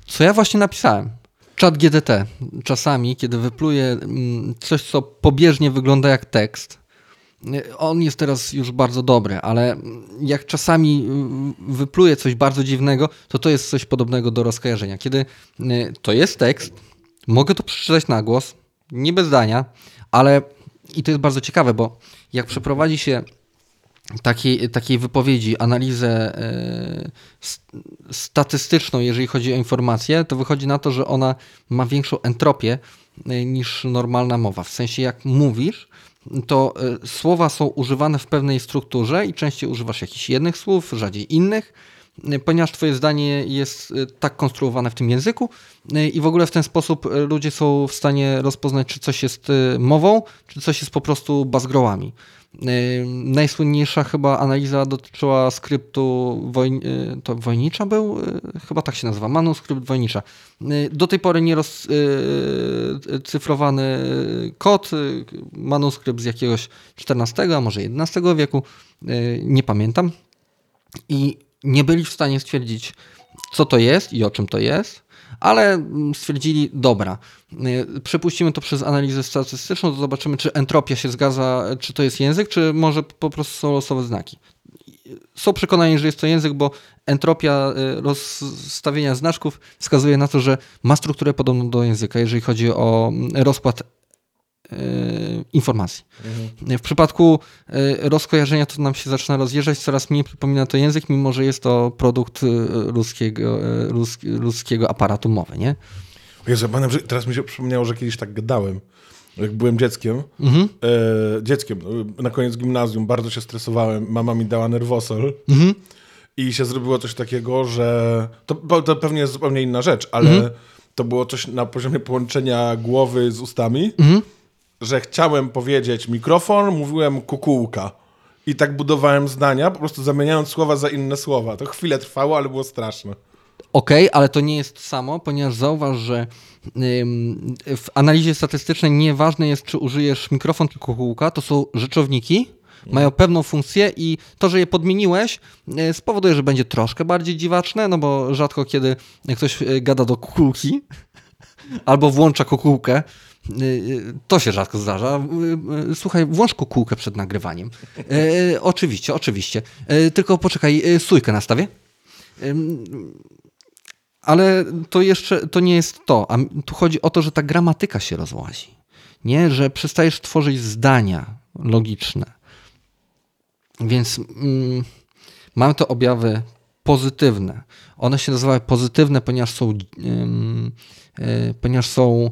co ja właśnie napisałem. Czat GDT czasami, kiedy wypluje mm, coś, co pobieżnie wygląda jak tekst, on jest teraz już bardzo dobry, ale jak czasami wypluje coś bardzo dziwnego, to to jest coś podobnego do rozkojarzenia. Kiedy y, to jest tekst, mogę to przeczytać na głos, nie bez zdania, ale I to jest bardzo ciekawe, bo jak przeprowadzi się takiej, takiej wypowiedzi, analizę e, statystyczną, jeżeli chodzi o informację, to wychodzi na to, że ona ma większą entropię e, niż normalna mowa. W sensie, jak mówisz, to e, słowa są używane w pewnej strukturze i częściej używasz jakichś jednych słów, rzadziej innych, ponieważ Twoje zdanie jest tak konstruowane w tym języku i w ogóle w ten sposób ludzie są w stanie rozpoznać, czy coś jest mową, czy coś jest po prostu bazgrołami. Najsłynniejsza chyba analiza dotyczyła skryptu woj... Y, to wojnicza był? Y, chyba tak się nazywa, manuskrypt wojnicza. Y, do tej pory nie rozcyfrowany kod, manuskrypt z jakiegoś XIV, a może XI wieku, nie pamiętam. I nie byli w stanie stwierdzić, co to jest i o czym to jest ale mm, stwierdzili, dobra, y, przepuścimy to przez analizę statystyczną, to zobaczymy, czy entropia się zgadza, czy to jest język, czy może po prostu są losowe znaki. Są przekonani, że jest to język, bo entropia y, rozstawienia znaczków wskazuje na to, że ma strukturę podobną do języka, jeżeli chodzi o mm, rozkład informacji. Mhm. W przypadku e, rozkojarzenia to nam się zaczyna rozjeżdżać, coraz mniej przypomina to język, mimo że jest to produkt e, ludzkiego, ludzkiego aparatu mowy, nie? Jezu, panem, teraz mi się przypomniało, że kiedyś tak gadałem. Jak byłem dzieckiem, mhm. e, dzieckiem, no, na koniec gimnazjum, bardzo się stresowałem, mama mi dała nerwosol mhm. i się zrobiło coś takiego, że to, to pewnie jest zupełnie inna rzecz, ale mhm. to było coś na poziomie połączenia głowy z ustami mhm że chciałem powiedzieć mikrofon, mówiłem kukułka. I tak budowałem zdania, po prostu zamieniając słowa za inne słowa. To chwilę trwało, ale było straszne. Okej, okay, ale to nie jest samo, ponieważ zauważ, że w analizie statystycznej nieważne jest, czy użyjesz mikrofon czy kukułka, to są rzeczowniki, mają pewną funkcję i to, że je podmieniłeś, y, spowoduje, że będzie troszkę bardziej dziwaczne, no bo rzadko kiedy ktoś y, gada do kukułki albo włącza kukułkę, to się rzadko zdarza. Y, słuchaj, włącz kukułkę przed nagrywaniem. E, oczywiście, oczywiście. E, tylko poczekaj, stójkę nastawię. E, ale to jeszcze to nie jest to. A tu chodzi o to, że ta gramatyka się rozłazi. Nie, że przestajesz tworzyć zdania logiczne. Więc mm, mamy to objawy pozytywne. One się nazywają pozytywne, ponieważ są, yy, ponieważ są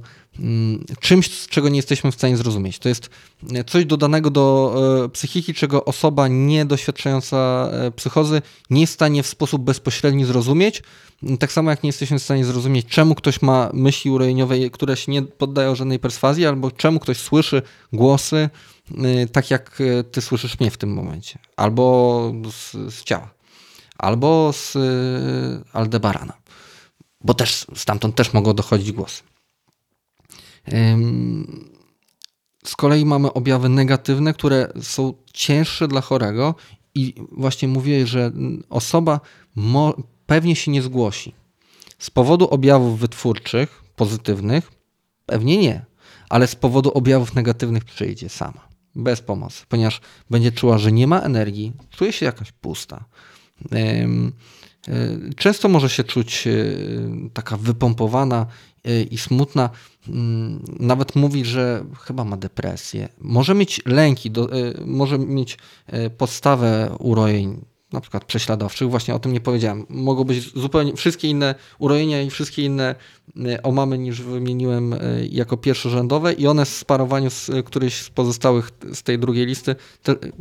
czymś, czego nie jesteśmy w stanie zrozumieć. To jest e, coś dodanego do e, psychiki, czego osoba niedoświadczająca e, psychozy nie jest w stanie w sposób bezpośredni zrozumieć. Mm, tak samo jak nie jesteśmy w stanie zrozumieć, czemu ktoś ma myśli urojeniowe, które się nie poddają żadnej perswazji, albo czemu ktoś słyszy głosy, tak jak ty słyszysz mnie w tym momencie, albo z, z ciała, albo z Aldebarana, bo też stamtąd też mogą dochodzić głosy. Z kolei mamy objawy negatywne, które są cięższe dla chorego i właśnie mówię, że osoba pewnie się nie zgłosi. Z powodu objawów wytwórczych, pozytywnych, pewnie nie, ale z powodu objawów negatywnych przyjdzie sama, bez pomocy, ponieważ będzie czuła, że nie ma energii, czuje się jakaś pusta. E, często może się czuć e, taka wypompowana i smutna, mm, nawet mówi, że chyba ma depresję. Może mieć lęki, do, y, może mieć y, podstawę urojeń, na przykład prześladowczych. Właśnie o tym nie powiedziałem. Mogą być zupełnie wszystkie inne urojenia i wszystkie inne y, omamy niż wymieniłem jako pierwszorzędowe i one w sparowaniu z któryś z pozostałych z tej drugiej listy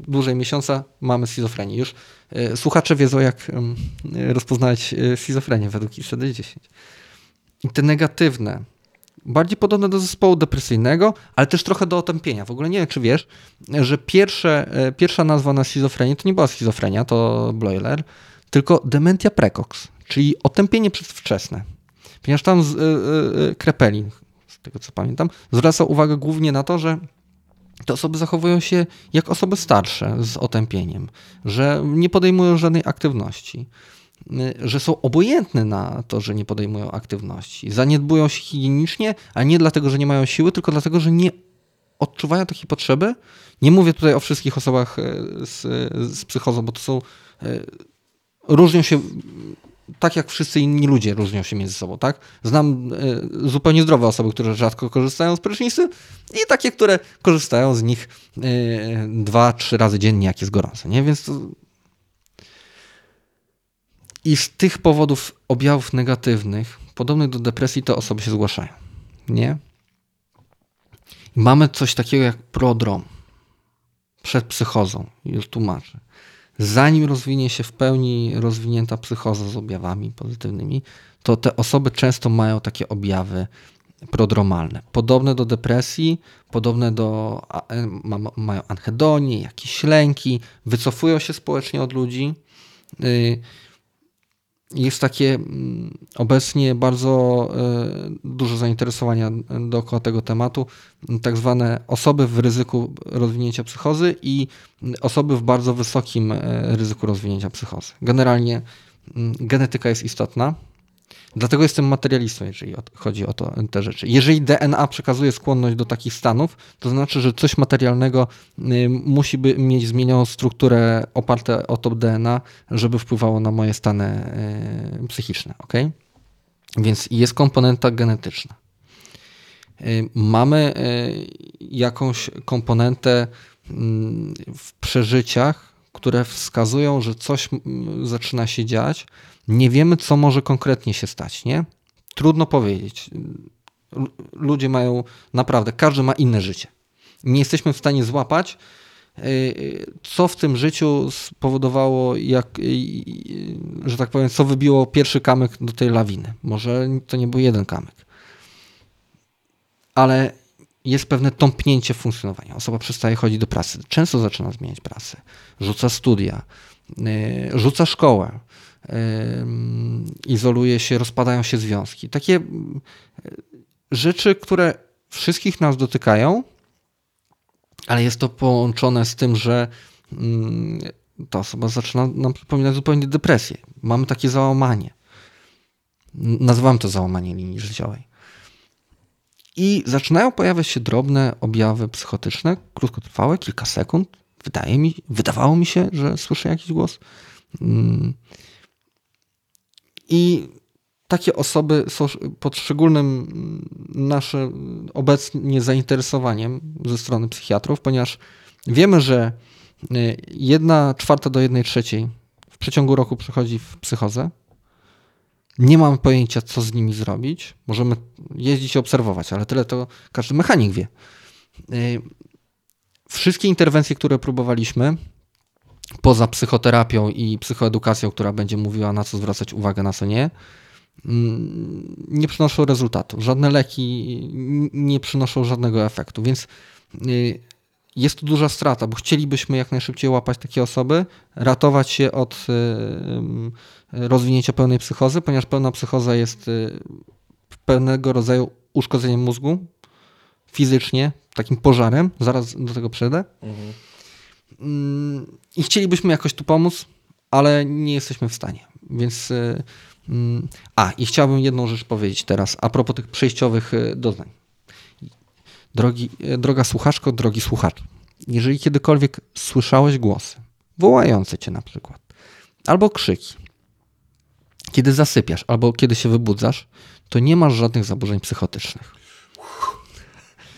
dłużej miesiąca mamy schizofrenię. Już słuchacze wiedzą jak rozpoznać schizofrenię według ICD-10. I te negatywne, bardziej podobne do zespołu depresyjnego, ale też trochę do otępienia. W ogóle nie wiem, czy wiesz, że pierwsze, e, pierwsza nazwa na schizofrenię to nie była schizofrenia, to Bloiler, tylko dementia precox, czyli otępienie przedwczesne. Ponieważ tam z, yy, yy, Krepelin, z tego co pamiętam, zwraca uwagę głównie na to, że te osoby zachowują się jak osoby starsze z otępieniem, że nie podejmują żadnej aktywności. Y, że są obojętne na to, że nie podejmują aktywności. Zaniedbują się higienicznie, a nie dlatego, że nie mają siły, tylko dlatego, że nie odczuwają takiej potrzeby. Nie mówię tutaj o wszystkich osobach y, z, z psychozą, bo to są. Y, różnią się tak jak wszyscy inni ludzie różnią się między sobą, tak? Znam y, zupełnie zdrowe osoby, które rzadko korzystają z prysznicy i takie, które korzystają z nich y, dwa, trzy razy dziennie, jak jest gorąco, nie? Więc to... I z tych powodów objawów negatywnych, podobnych do depresji, te osoby się zgłaszają, nie? Mamy coś takiego jak prodrom przed psychozą, już tłumaczę zanim rozwinie się w pełni rozwinięta psychoza z objawami pozytywnymi, to te osoby często mają takie objawy prodromalne. Podobne do depresji, podobne do, e, mają anhedonię, jakieś lęki, wycofują się społecznie od ludzi. Y, jest takie mm, obecnie bardzo e, duże zainteresowania dookoła tego tematu, tak zwane osoby w ryzyku rozwinięcia psychozy i osoby w bardzo wysokim e, ryzyku rozwinięcia psychozy. Generalnie mm, genetyka jest istotna, Dlatego jestem materialistą, jeżeli chodzi o to, te rzeczy. Jeżeli DNA przekazuje skłonność do takich stanów, to znaczy, że coś materialnego y, musi by mieć zmienioną strukturę oparte o to DNA, żeby wpływało na moje stany y, psychiczne. ok? Więc jest komponenta genetyczna. Y, mamy jakąś komponentę w przeżyciach, które wskazują, że coś zaczyna się dziać, nie wiemy, co może konkretnie się stać, nie? Trudno powiedzieć. Ludzie mają naprawdę, każdy ma inne życie. Nie jesteśmy w stanie złapać, y, co w tym życiu spowodowało, jak, y, y, że tak powiem, co wybiło pierwszy kamyk do tej lawiny. Może to nie był jeden kamyk. Ale jest pewne tąpnięcie funkcjonowania. Osoba przestaje chodzić do pracy, często zaczyna zmieniać pracę, rzuca studia, rzuca szkołę, izoluje się, rozpadają się związki. Takie rzeczy, które wszystkich nas dotykają, ale jest to połączone z tym, że ta osoba zaczyna nam przypominać zupełnie depresję. Mamy takie załamanie. Nazywam to załamanie linii życiowej. I zaczynają pojawiać się drobne objawy psychotyczne, krótkotrwałe, kilka sekund. Wydaje mi, wydawało mi się, że słyszę jakiś głos. I takie osoby są pod szczególnym naszym obecnie zainteresowaniem ze strony psychiatrów, ponieważ wiemy, że y, jedna czwarta do jednej trzeciej w przeciągu roku przychodzi w psychozę. Nie mamy pojęcia, co z nimi zrobić. Możemy jeździć i obserwować, ale tyle to każdy mechanik wie. Y, wszystkie interwencje, które próbowaliśmy, poza psychoterapią i psychoedukacją, która będzie mówiła na co zwracać uwagę, na co nie, mm, nie przynoszą rezultatu. Żadne leki nie przynoszą żadnego efektu, więc y, jest to duża strata, bo chcielibyśmy jak najszybciej łapać takie osoby, ratować się od y, y, rozwinięcia pełnej psychozy, ponieważ pełna psychoza jest pewnego rodzaju uszkodzeniem mózgu fizycznie, takim pożarem, zaraz do tego przejdę. Mhm. Mm, I chcielibyśmy jakoś tu pomóc, ale nie jesteśmy w stanie. Więc. Y, mm, a, i chciałbym jedną rzecz powiedzieć teraz, a propos tych przejściowych y, doznań. Drogi, y, droga słuchaczko, drogi słuchacz, jeżeli kiedykolwiek słyszałeś głosy, wołające cię na przykład, albo krzyki, kiedy zasypiasz, albo kiedy się wybudzasz, to nie masz żadnych zaburzeń psychotycznych.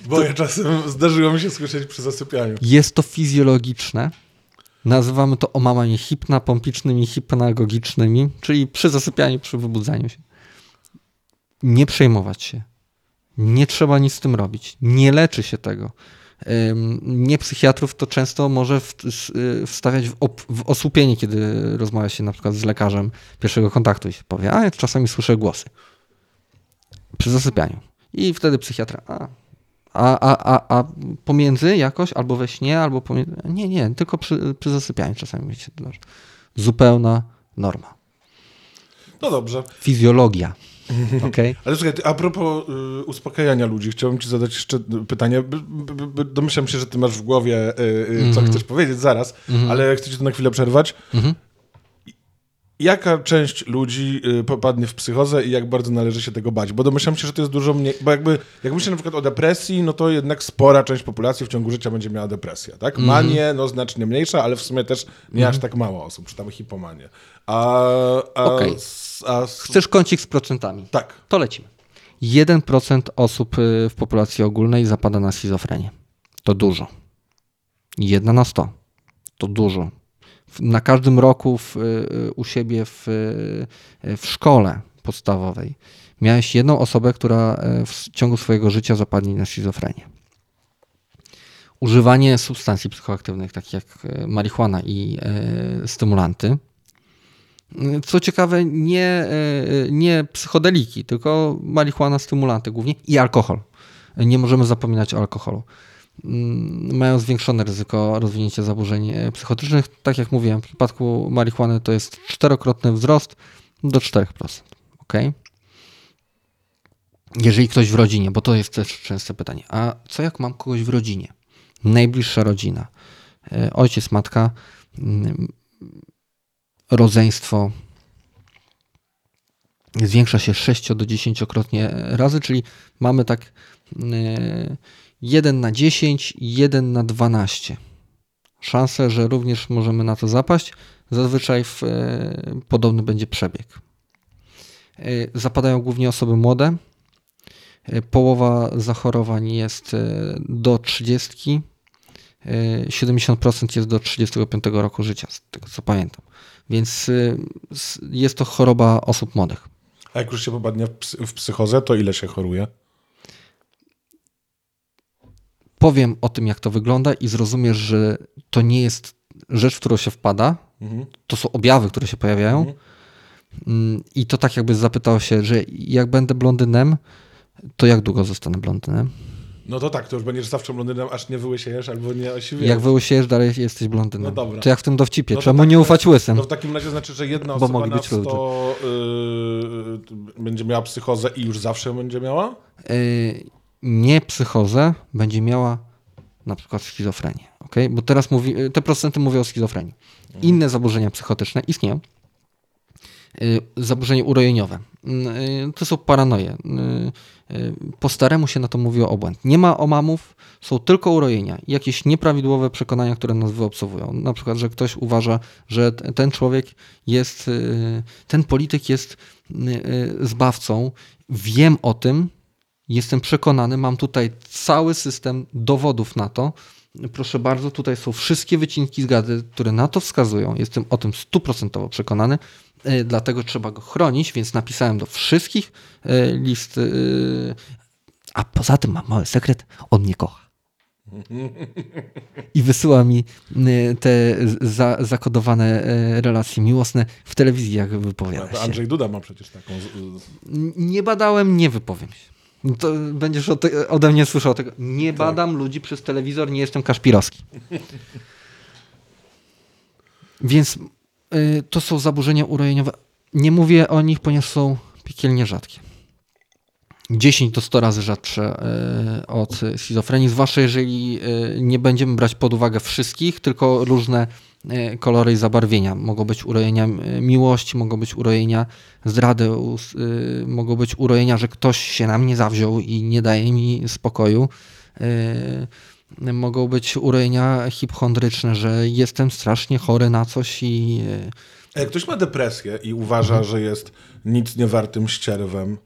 Bo ja czasem zdarzyło mi się słyszeć przy zasypianiu. Jest to fizjologiczne. Nazywamy to omamami hipnapompicznymi, hipnagogicznymi, czyli przy zasypianiu, przy wybudzaniu się. Nie przejmować się. Nie trzeba nic z tym robić. Nie leczy się tego. Nie psychiatrów to często może y, wstawiać w, w osłupienie, kiedy rozmawia się na przykład z lekarzem pierwszego kontaktu i się powie, a ja czasami słyszę głosy przy zasypianiu. I wtedy psychiatra, a a, a, a, a pomiędzy jakoś, albo we śnie, albo pomiędzy. Nie, nie, tylko przy, przy zasypianiu czasami się to Zupełna norma. No dobrze. Fizjologia. Okay. Ale słuchaj, a propos y, uspokajania ludzi, chciałbym ci zadać jeszcze pytanie. domyślam się, że ty masz w głowie, y, y, co mm -hmm. chcesz powiedzieć zaraz, mm -hmm. ale chcę ci to na chwilę przerwać. Mm -hmm. Jaka część ludzi y, popadnie w psychozę i jak bardzo należy się tego bać? Bo domyślam się, że to jest dużo mniej, bo jakby, jak myślę na przykład o depresji, no to jednak spora część populacji w ciągu życia będzie miała depresję, tak? Mhm. Manię, no znacznie mniejsza, ale w sumie też nie aż tak mało osób, czy tam hipomanię. A, a, s- a Chcesz kącik z procentami? tak. To lecimy. 1% osób y, w populacji ogólnej zapada na schizofrenię. To dużo. 1 na 100. To dużo. Na każdym roku w, y, u siebie w, y, w szkole podstawowej miałeś jedną osobę, która y, w ciągu swojego życia zapadnie na schizofrenię. Używanie substancji psychoaktywnych, takich jak y, marihuana i y, stymulanty, co ciekawe, nie, e, nie psychodeliki, tylko marihuana, stymulanty głównie i alkohol. Nie możemy zapominać o alkoholu. Mm, Mają zwiększone ryzyko rozwinięcia zaburzeń e, psychotycznych. Tak jak mówiłem, w przypadku marihuany to jest czterokrotny wzrost do 4%. Ok? Jeżeli ktoś w rodzinie, bo to jest też częste pytanie, a co jak mam kogoś w rodzinie? Najbliższa rodzina, e, ojciec, matka, mm, rodzeństwo zwiększa się 6 do 10-krotnie razy, czyli mamy tak e, 1 na 10, 1 na 12. Szanse, że również możemy na to zapaść, zazwyczaj w, e, podobny będzie przebieg. E, Zapadają głównie osoby młode. E, Połowa zachorowań jest e, do 30. e, 70% jest do 35 roku życia, z tego co pamiętam. Więc s- jest to choroba osób młodych. A jak już się popadnie w psychozę, to ile się choruje? Powiem o tym, jak to wygląda, i zrozumiesz, że to nie jest rzecz, w którą się wpada. Mhm. To są objawy, które się pojawiają. Mhm. Mm, I to tak, jakby zapytał się, że jak będę blondynem, to jak długo zostanę blondynem? No to tak, to już będziesz zawsze blondynem, aż nie wyłysiejesz albo nie osiwiejesz. Jak wyłysiejesz, dalej jesteś blondynem. No dobra. To jak w tym dowcipie. No Czemu tak, nie ufać łysym? No w takim razie znaczy, że jedna Bo osoba na być ludzie. 100 yy, będzie miała psychozę i już zawsze będzie miała? y, nie psychozę będzie miała na przykład schizofrenię. Okay? Bo teraz mówi, te procenty mówią o schizofrenii. Inne zaburzenia psychotyczne istnieją. Y, Zaburzenie urojeniowe. Y, To są paranoje. Y, Po staremu się na to mówi o obłęd. Nie ma omamów, są tylko urojenia. Jakieś nieprawidłowe przekonania, które nas wyobsowują. Na przykład, że ktoś uważa, że ten człowiek jest, ten polityk jest zbawcą. Wiem o tym, Jestem przekonany, mam tutaj cały system dowodów na to. Proszę bardzo, tutaj są wszystkie wycinki z gazet, które na to wskazują. Jestem o tym stuprocentowo przekonany, e, dlatego trzeba go chronić, więc napisałem do wszystkich e, list. e, A poza tym mam mały sekret, on mnie kocha. I wysyła mi te za, zakodowane relacje miłosne w telewizji, jak wypowiada się. Andrzej Duda ma przecież taką... Nie badałem, nie wypowiem się. No To będziesz o te, ode mnie słyszał tego. Nie badam ludzi przez telewizor, nie jestem Kaszpirowski. Więc y, to są zaburzenia urojeniowe. Nie mówię o nich, ponieważ są piekielnie rzadkie. 10 do 100 razy rzadsze y, od schizofrenii, zwłaszcza jeżeli y, nie będziemy brać pod uwagę wszystkich, tylko różne kolory i zabarwienia. Mogą być urojenia y, miłości, mogą być urojenia zdrady, y, mogą być urojenia, że ktoś się na mnie zawziął i nie daje mi spokoju. Mogą być urojenia hipochondryczne, że jestem strasznie chory na coś i Jak ktoś ma depresję i uważa, że jest nic niewartym ścierwem,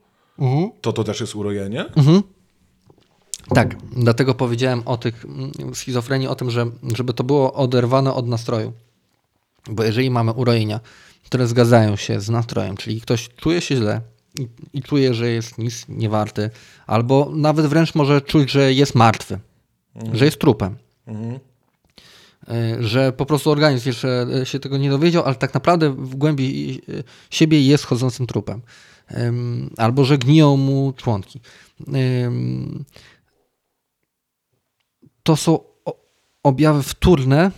to to też jest urojenie? Tak, dlatego powiedziałem o tych mm, schizofrenii, o tym, że żeby to było oderwane od nastroju. Bo jeżeli mamy urojenia, które zgadzają się z nastrojem, czyli ktoś czuje się źle i, i czuje, że jest nic niewarty, albo nawet wręcz może czuć, że jest martwy, że jest trupem. Mhm. Y, Że po prostu organizm jeszcze y, się tego nie dowiedział, ale tak naprawdę w głębi y, siebie jest chodzącym trupem. Albo że gniją mu członki. To są objawy wtórne.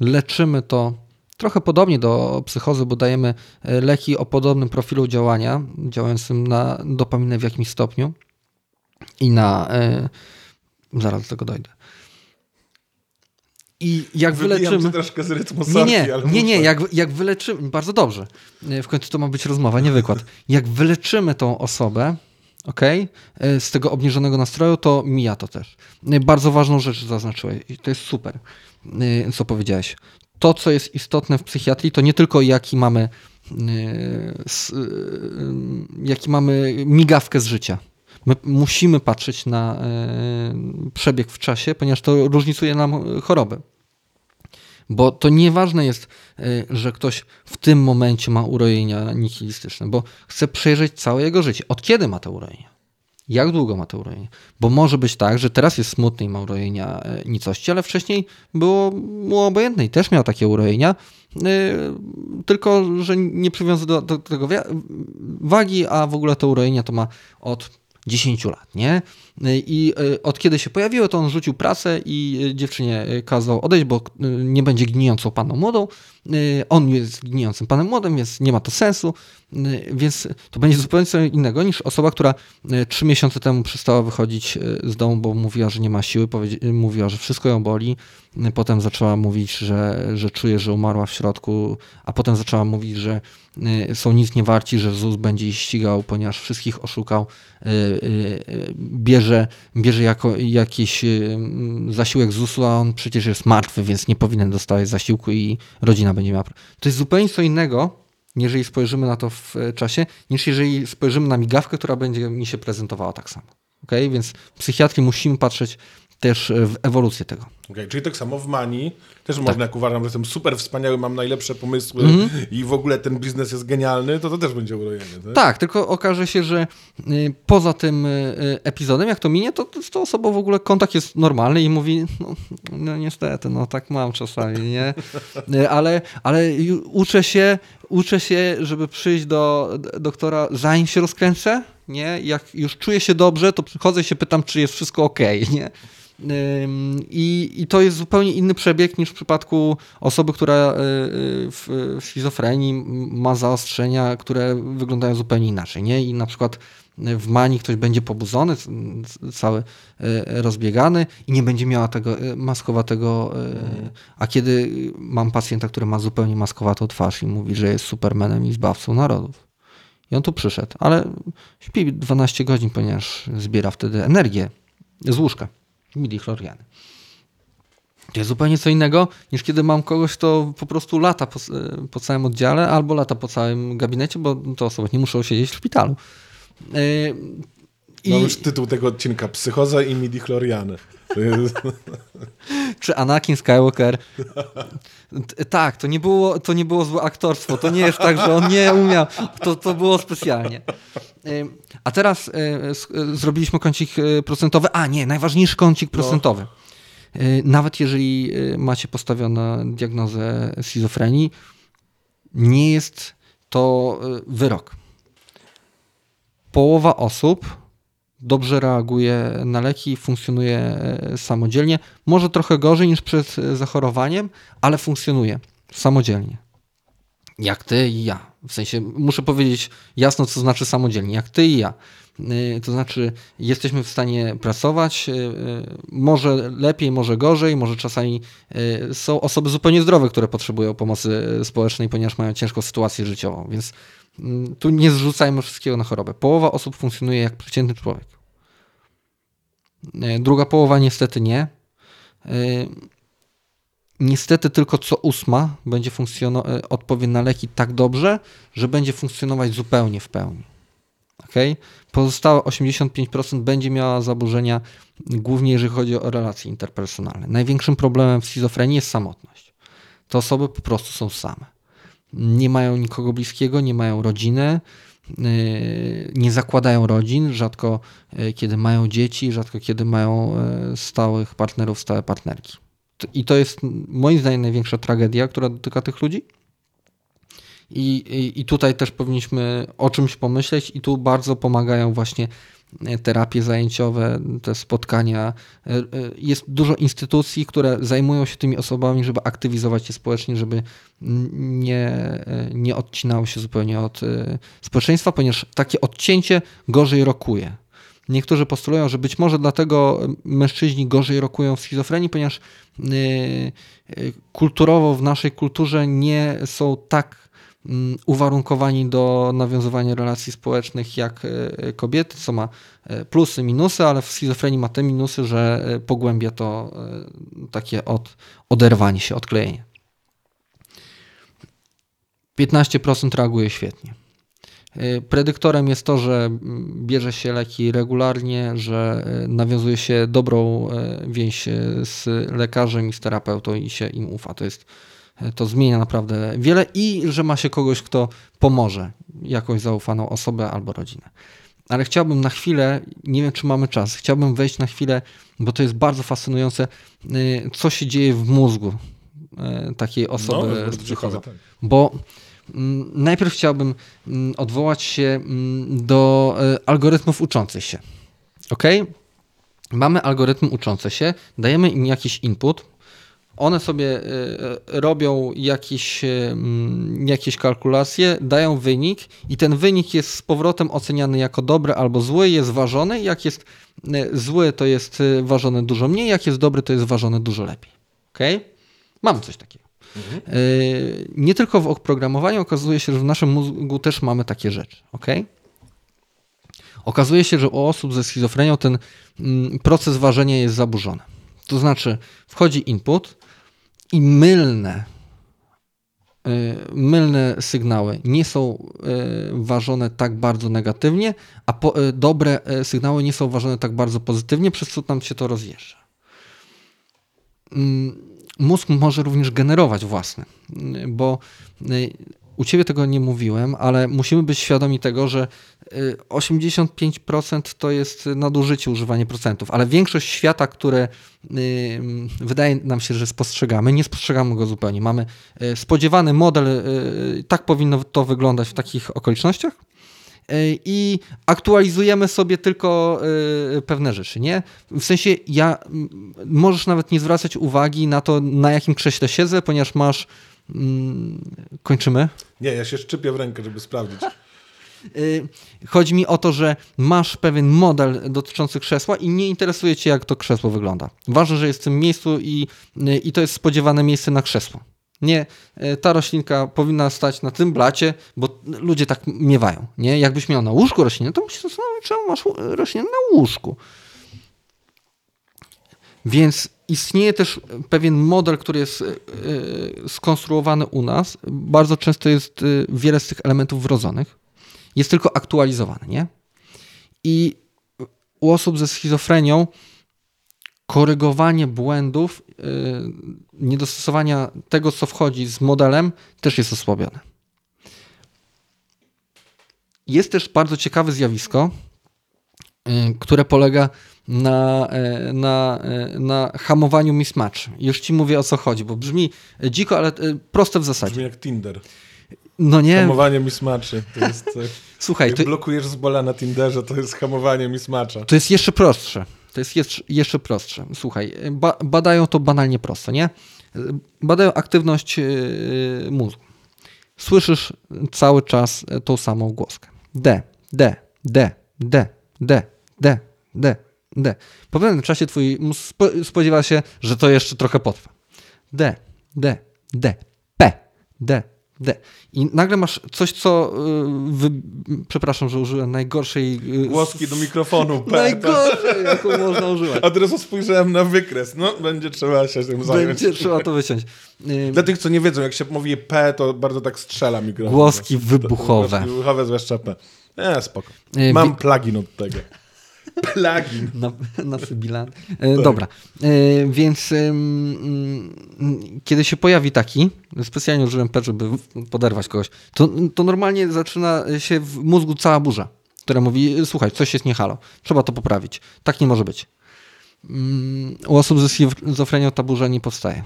Leczymy to trochę podobnie do psychozy, bo dajemy y, leki o podobnym profilu działania, działającym na dopaminę w jakimś stopniu i na. y, Zaraz do tego dojdę. I jak Wybijam wyleczymy... troszkę z rytmu Nie, sorki, nie, ale nie, nie, jak, jak wyleczymy, bardzo dobrze, E, w końcu to ma być rozmowa, nie wykład. Jak wyleczymy tą osobę, ok, z tego obniżonego nastroju, to mija to też. E, Bardzo ważną rzecz zaznaczyłeś i to jest super, e, co powiedziałeś. To, co jest istotne w psychiatrii, to nie tylko jaki mamy, e, e, jaki mamy migawkę z życia. My musimy patrzeć na e, przebieg w czasie, ponieważ to różnicuje nam choroby. Bo to nieważne jest, y, że ktoś w tym momencie ma urojenia nihilistyczne, bo chce przejrzeć całe jego życie. Od kiedy ma te urojenia? Jak długo ma te urojenia? Bo może być tak, że teraz jest smutny i ma urojenia e, nicości, ale wcześniej było mu obojętne i też miał takie urojenia, y, tylko że nie przywiązał do, do tego wagi, a w ogóle te urojenia to ma od 10 lat, nie? I y, od kiedy się pojawiły, to on rzucił pracę i y, dziewczynie y, kazał odejść, bo nie będzie gnijącą panną młodą. Y, On jest gnijącym panem młodym, więc nie ma to sensu. Y, Więc to będzie zupełnie co innego niż osoba, która y, trzy miesiące temu przestała wychodzić z domu, bo mówiła, że nie ma siły, mówiła, że wszystko ją boli. Potem zaczęła mówić, że, że czuje, że umarła w środku, a potem zaczęła mówić, że są nic nie warci, że ZUS będzie ich ścigał, ponieważ wszystkich oszukał. Bierze, bierze jako jakiś zasiłek ZUS-u, a on przecież jest martwy, więc nie powinien dostawać zasiłku i rodzina będzie miała. To jest zupełnie co innego, jeżeli spojrzymy na to w e, czasie, niż jeżeli spojrzymy na migawkę, która będzie mi się prezentowała tak samo. Okay? Więc psychiatrii musimy patrzeć też e, w ewolucję tego. Okej, czyli tak samo w Mani też Tak. można, jak uważam, że jestem super wspaniały, mam najlepsze pomysły Mhm. i w ogóle ten biznes jest genialny, to to też będzie urojenie, tak? Tak, tylko okaże się, że y, poza tym y, y, epizodem, jak to minie, to z tą osobą w ogóle kontakt jest normalny i mówi, no, no niestety, no tak mam czasami, nie? Ale, ale uczę się, uczę się, żeby przyjść do doktora, zanim się rozkręcę, nie? Jak już czuję się dobrze, to przychodzę i się pytam, czy jest wszystko ok, nie? I, I to jest zupełnie inny przebieg niż w przypadku osoby, która y, y, w, schizofrenii ma zaostrzenia, które wyglądają zupełnie inaczej. Nie? I na przykład w manii ktoś będzie pobudzony, cały y, rozbiegany i nie będzie miała tego y, maskowatego. y, A kiedy mam pacjenta, który ma zupełnie maskowatą twarz i mówi, że jest supermenem i zbawcą narodów. I on tu przyszedł, ale śpi 12 godzin, ponieważ zbiera wtedy energię z łóżka midichloriany. To jest zupełnie co innego, niż kiedy mam kogoś, kto po prostu lata po, po całym oddziale albo lata po całym gabinecie, bo te osoby nie muszą siedzieć w szpitalu. Yy, I Mam już tytuł tego odcinka, Psychoza i midichloriany. To jest- czy Anakin Skywalker. Tak, to nie, było, to nie było złe aktorstwo. To nie jest tak, że on nie umiał. To, to było specjalnie. A teraz s- yy, zrobiliśmy kącik yy, procentowy. A nie, najważniejszy kącik procentowy. Yy, Nawet jeżeli macie postawioną diagnozę schizofrenii, nie jest to wyrok. Połowa osób dobrze reaguje na leki, funkcjonuje e, samodzielnie. Może trochę gorzej niż przed e, zachorowaniem, ale funkcjonuje samodzielnie. Jak ty i ja. W sensie muszę powiedzieć jasno, co znaczy samodzielnie. Jak ty i ja. Y, To znaczy, jesteśmy w stanie pracować, może lepiej, może gorzej, może czasami są osoby zupełnie zdrowe, które potrzebują pomocy społecznej, ponieważ mają ciężką sytuację życiową, więc tu nie zrzucajmy wszystkiego na chorobę. Połowa osób funkcjonuje jak przeciętny człowiek. Y, Druga połowa niestety nie. Y, Niestety tylko co ósma będzie funkcjonować, odpowie na leki tak dobrze, że będzie funkcjonować zupełnie w pełni. Okay? Pozostałe 85% będzie miała zaburzenia, głównie jeżeli chodzi o relacje interpersonalne. Największym problemem w schizofrenii jest samotność. Te osoby po prostu są same. Nie mają nikogo bliskiego, nie mają rodziny, yy, nie zakładają rodzin, rzadko yy, kiedy mają dzieci, rzadko kiedy mają yy, stałych partnerów, stałe partnerki. I to jest moim zdaniem największa tragedia, która dotyka tych ludzi. I, i, I tutaj też powinniśmy o czymś pomyśleć, i tu bardzo pomagają właśnie e, terapie zajęciowe, te spotkania. E, e, Jest dużo instytucji, które zajmują się tymi osobami, żeby aktywizować je społecznie, żeby nie, e, nie odcinały się zupełnie od społeczeństwa, ponieważ takie odcięcie gorzej rokuje. niektórzy postulują, że być może dlatego mężczyźni gorzej rokują w schizofrenii, ponieważ kulturowo w naszej kulturze nie są tak uwarunkowani do nawiązywania relacji społecznych jak kobiety, co ma plusy, minusy, ale w schizofrenii ma te minusy, że pogłębia to takie od, oderwanie się, odklejenie. 15% reaguje świetnie. Predyktorem jest to, że mm, bierze się leki regularnie, że nawiązuje się dobrą więź z lekarzem i z terapeutą i się im ufa. To, jest, to zmienia naprawdę wiele i że ma się kogoś, kto pomoże, jakąś zaufaną osobę albo rodzinę. Ale chciałbym na chwilę, nie wiem czy mamy czas, chciałbym wejść na chwilę, bo to jest bardzo fascynujące, co się dzieje w mózgu takiej osoby no, psychozą. Tak. Bo Mm, najpierw chciałbym mm, odwołać się mm, do e, algorytmów uczących się. Ok? Mamy algorytmy uczące się, dajemy im jakiś input, one sobie e, robią jakieś, e, jakieś kalkulacje, dają wynik i ten wynik jest z powrotem oceniany jako dobry albo zły, jest ważony. Jak jest zły, to jest ważony dużo mniej, jak jest dobry, to jest ważony dużo lepiej. Ok? Mamy coś takiego. Mhm. Nie tylko w oprogramowaniu okazuje się, że w naszym mózgu też mamy takie rzeczy. ok? Okazuje się, że u osób ze schizofrenią ten mm, proces ważenia jest zaburzony. To znaczy, wchodzi input i mylne, y, mylne sygnały nie są y, ważone tak bardzo negatywnie, a dobre sygnały nie są ważone tak bardzo pozytywnie, przez co nam się to rozjeżdża. Mm, mózg może również generować własne, bo y, u ciebie tego nie mówiłem, ale musimy być świadomi tego, że 85% y, to jest nadużycie używanie procentów, ale większość świata, które y, wydaje nam się, że spostrzegamy, nie spostrzegamy go zupełnie. Mamy spodziewany model, tak powinno to wyglądać w takich okolicznościach, i aktualizujemy sobie tylko y, pewne rzeczy, nie? W sensie ja możesz nawet nie zwracać uwagi na to, na jakim krześle siedzę, ponieważ masz kończymy? Nie, ja się szczypię w rękę, żeby sprawdzić. Y, chodzi mi o to, że masz pewien model dotyczący krzesła i nie interesuje cię, jak to krzesło wygląda. Ważne, że jest w tym miejscu i, y, i to jest spodziewane miejsce na krzesło. Nie, e, ta roślinka powinna stać na tym blacie, bo ludzie tak miewają. Nie? Jakbyś miał na łóżku roślinę, to musisz zastanowić, czemu masz roślinę na łóżku. Więc istnieje też pewien model, który jest e, e, skonstruowany u nas. Bardzo często jest wiele z tych elementów wrodzonych. Jest tylko aktualizowany, nie? I u osób ze schizofrenią korygowanie błędów, niedostosowania tego, co wchodzi z modelem, też jest osłabione. Jest też bardzo ciekawe zjawisko, które polega na, yy, na, na hamowaniu mismatch. Już ci mówię o co chodzi, bo brzmi dziko, ale proste w zasadzie. Brzmi jak Tinder. No nie. Hamowanie mismatchy. To jest, Słuchaj, jak to... blokujesz z bola na Tinderze, to jest hamowanie mismatcha. To jest jeszcze prostsze. To jest jeszcze prostsze. Słuchaj, ba badają to banalnie prosto, nie? Badają aktywność yy, mózgu. Słyszysz cały czas tą samą głoskę. D, D, D, D, D, D, D, D. Po pewnym czasie twój mózg spodziewa się, że to jeszcze trochę potrwa. D, D, D, P, D, D. I nagle masz coś, co. Y, wy... Przepraszam, że użyłem najgorszej. Y, Głoski do mikrofonu. P, najgorszej, jaką można używać. A teraz spojrzałem na wykres. No, będzie trzeba się tym zająć. Będzie trzeba to wyciąć. Y, Dla tych, co nie wiedzą, jak się mówi P, to bardzo tak strzela mikrofon. Głoski wybuchowe. Głoski wybuchowe, zwłaszcza P. E, spoko. Mam plugin od tego. Plugin. Na, na Sybilan. E, tak. Dobra, e, więc e, kiedy się pojawi taki, specjalnie użyłem P, żeby poderwać kogoś, to, to normalnie zaczyna się w mózgu cała burza, która mówi, słuchaj, coś jest nie halo, trzeba to poprawić. Tak nie może być. Mm, u osób ze schizofrenią ta burza nie powstaje.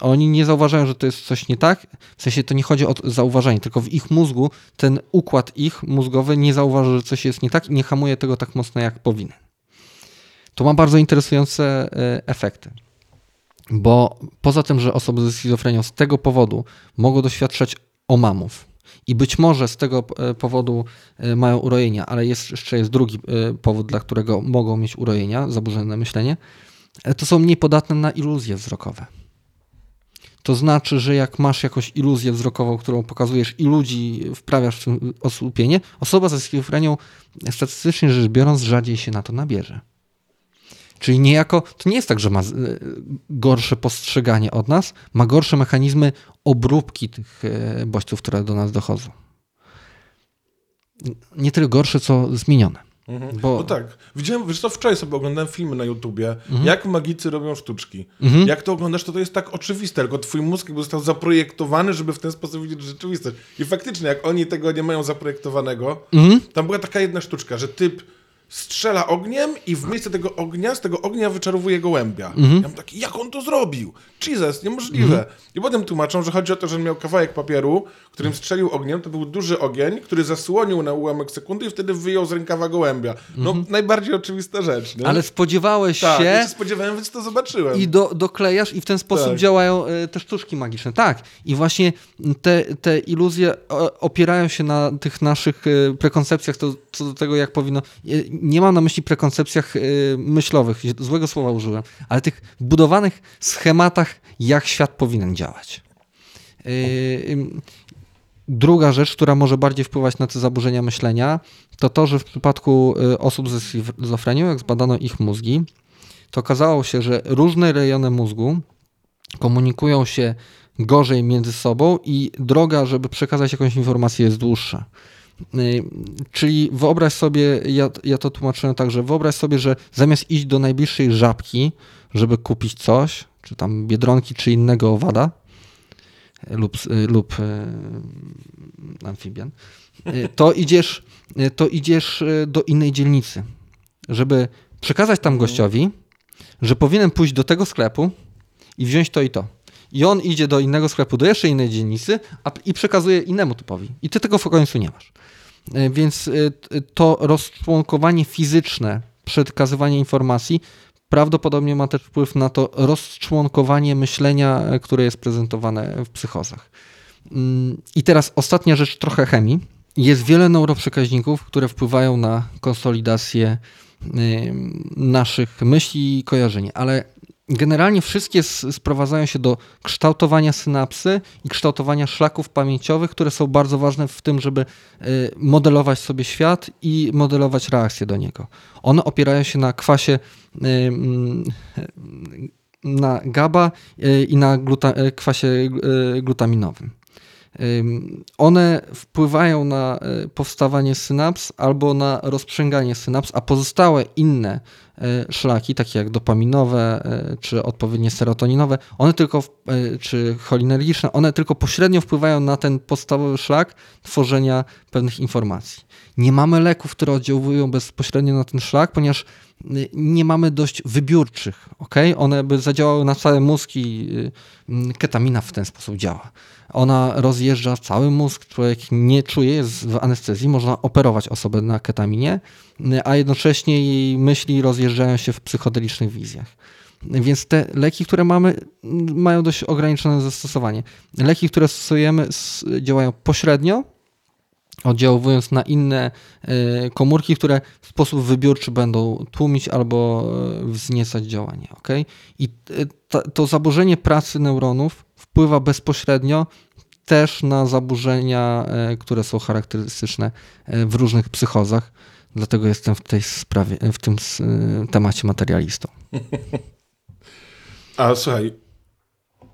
Oni nie zauważają, że to jest coś nie tak. W sensie to nie chodzi o zauważenie, tylko w ich mózgu ten układ ich mózgowy nie zauważy, że coś jest nie tak i nie hamuje tego tak mocno, jak powinien. To ma bardzo interesujące e, efekty. Bo poza tym, że osoby ze schizofrenią z tego powodu mogą doświadczać omamów, I być może z tego e, powodu e, mają urojenia, ale jest, jeszcze jest drugi powód, dla którego mogą mieć urojenia, zaburzone myślenie. To są mniej podatne na iluzje wzrokowe. To znaczy, że jak masz jakąś iluzję wzrokową, którą pokazujesz i ludzi wprawiasz w tym osłupienie, osoba ze schizofrenią statystycznie rzecz biorąc rzadziej się na to nabierze. Czyli niejako to nie jest tak, że ma gorsze postrzeganie od nas, ma gorsze mechanizmy obróbki tych e, bodźców, które do nas dochodzą. Nie tyle gorsze, co zmienione. Mhm. Bo... No tak. Widziałem, wiesz co, wczoraj sobie oglądałem filmy na YouTubie, mhm. jak magicy robią sztuczki. Mhm. Jak to oglądasz, to to jest tak oczywiste, tylko twój mózg został zaprojektowany, żeby w ten sposób widzieć rzeczywistość. I faktycznie, jak oni tego nie mają zaprojektowanego, mhm. tam była taka jedna sztuczka, że typ strzela ogniem i w miejsce tego ognia, z tego ognia wyczarowuje gołębia. Mhm. Ja mam taki, jak on to zrobił? Jesus, niemożliwe. Mhm. I potem tłumaczą, że chodzi o to, że miał kawałek papieru, którym strzelił ogniem, to był duży ogień, który zasłonił na ułamek sekundy i wtedy wyjął z rękawa gołębia. No, mhm. najbardziej oczywista rzecz, nie? Ale spodziewałeś tak, się... Tak, się spodziewałem, więc to zobaczyłem. I do, doklejasz i w ten sposób tak. działają y, te sztuczki magiczne. Tak. I właśnie te, te iluzje opierają się na tych naszych y, prekoncepcjach co do tego, jak powinno nie mam na myśli prekoncepcjach y, myślowych, złego słowa użyłem, ale tych budowanych schematach, jak świat powinien działać. Y, druga rzecz, która może bardziej wpływać na te zaburzenia myślenia, to to, że w przypadku y, osób ze schizofrenią, jak zbadano ich mózgi, to okazało się, że różne rejony mózgu komunikują się gorzej między sobą i droga, żeby przekazać jakąś informację jest dłuższa. Y, czyli wyobraź sobie, ja, ja to tłumaczyłem tak, że wyobraź sobie, że zamiast iść do najbliższej żabki, żeby kupić coś, czy tam biedronki, czy innego owada, lub, y, lub y, amfibian, to idziesz, to idziesz do innej dzielnicy, żeby przekazać tam gościowi, że powinien pójść do tego sklepu i wziąć to i to. I on idzie do innego sklepu, do jeszcze innej dzielnicy a, i przekazuje innemu typowi. I ty tego w końcu nie masz. E, więc e, to rozczłonkowanie fizyczne, przekazywanie informacji prawdopodobnie ma też wpływ na to rozczłonkowanie myślenia, e, które jest prezentowane w psychozach. Mm, I teraz ostatnia rzecz, trochę chemii. Jest wiele neuroprzekaźników, które wpływają na konsolidację naszych myśli i kojarzeń, ale Generalnie wszystkie sprowadzają się do kształtowania synapsy i kształtowania szlaków pamięciowych, które są bardzo ważne w tym, żeby y, modelować sobie świat i modelować reakcje do niego. One opierają się na kwasie y, mm, na GABA y, i na gluta, kwasie glutaminowym. One wpływają na powstawanie synaps albo na rozprzęganie synaps, a pozostałe inne szlaki, takie jak dopaminowe e, czy odpowiednie serotoninowe, one tylko, e, czy cholinergiczne, one tylko pośrednio wpływają na ten podstawowy szlak tworzenia pewnych informacji. Nie mamy leków, które oddziałują bezpośrednio na ten szlak, ponieważ nie mamy dość wybiórczych. Okay? One by zadziałały na cały mózg i ketamina w ten sposób działa. Ona rozjeżdża cały mózg, człowiek nie czuje, jest w anestezji, można operować osobę na ketaminie, a jednocześnie jej myśli rozjeżdżają się w psychodelicznych wizjach. Więc te leki, które mamy, mają dość ograniczone zastosowanie. Leki, które stosujemy, działają pośrednio, oddziałując na inne e, komórki, które w sposób wybiórczy będą tłumić albo e, wzniecać działanie. Okay? I e, to zaburzenie pracy neuronów wpływa bezpośrednio też na zaburzenia, które są charakterystyczne w różnych psychozach. Dlatego jestem w tej sprawie, w tym temacie materialistą. A słuchaj,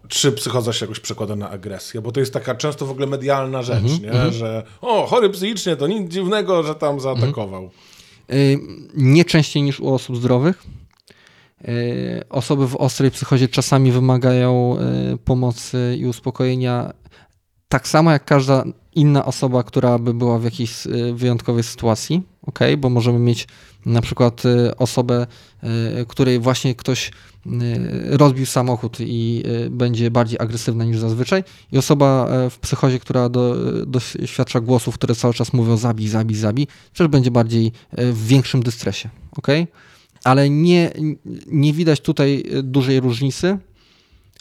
czy psychoza się jakoś przekłada na agresję? Bo to jest taka często w ogóle medialna rzecz, mm -hmm, nie? Mm -hmm. że o, chory psychicznie, to nic dziwnego, że tam zaatakował. Mm -hmm. Nie częściej niż u osób zdrowych. Y, osoby w ostrej psychozie czasami wymagają y, pomocy i uspokojenia tak samo jak każda inna osoba, która by była w jakiejś y, wyjątkowej sytuacji, ok? Bo możemy mieć na przykład osobę, której właśnie ktoś rozbił samochód i będzie bardziej agresywna niż zazwyczaj, i osoba w psychozie, która do, doświadcza głosów, które cały czas mówią zabij, zabij, zabij, też będzie bardziej w większym dystresie, ok? ale nie, nie widać tutaj dużej różnicy.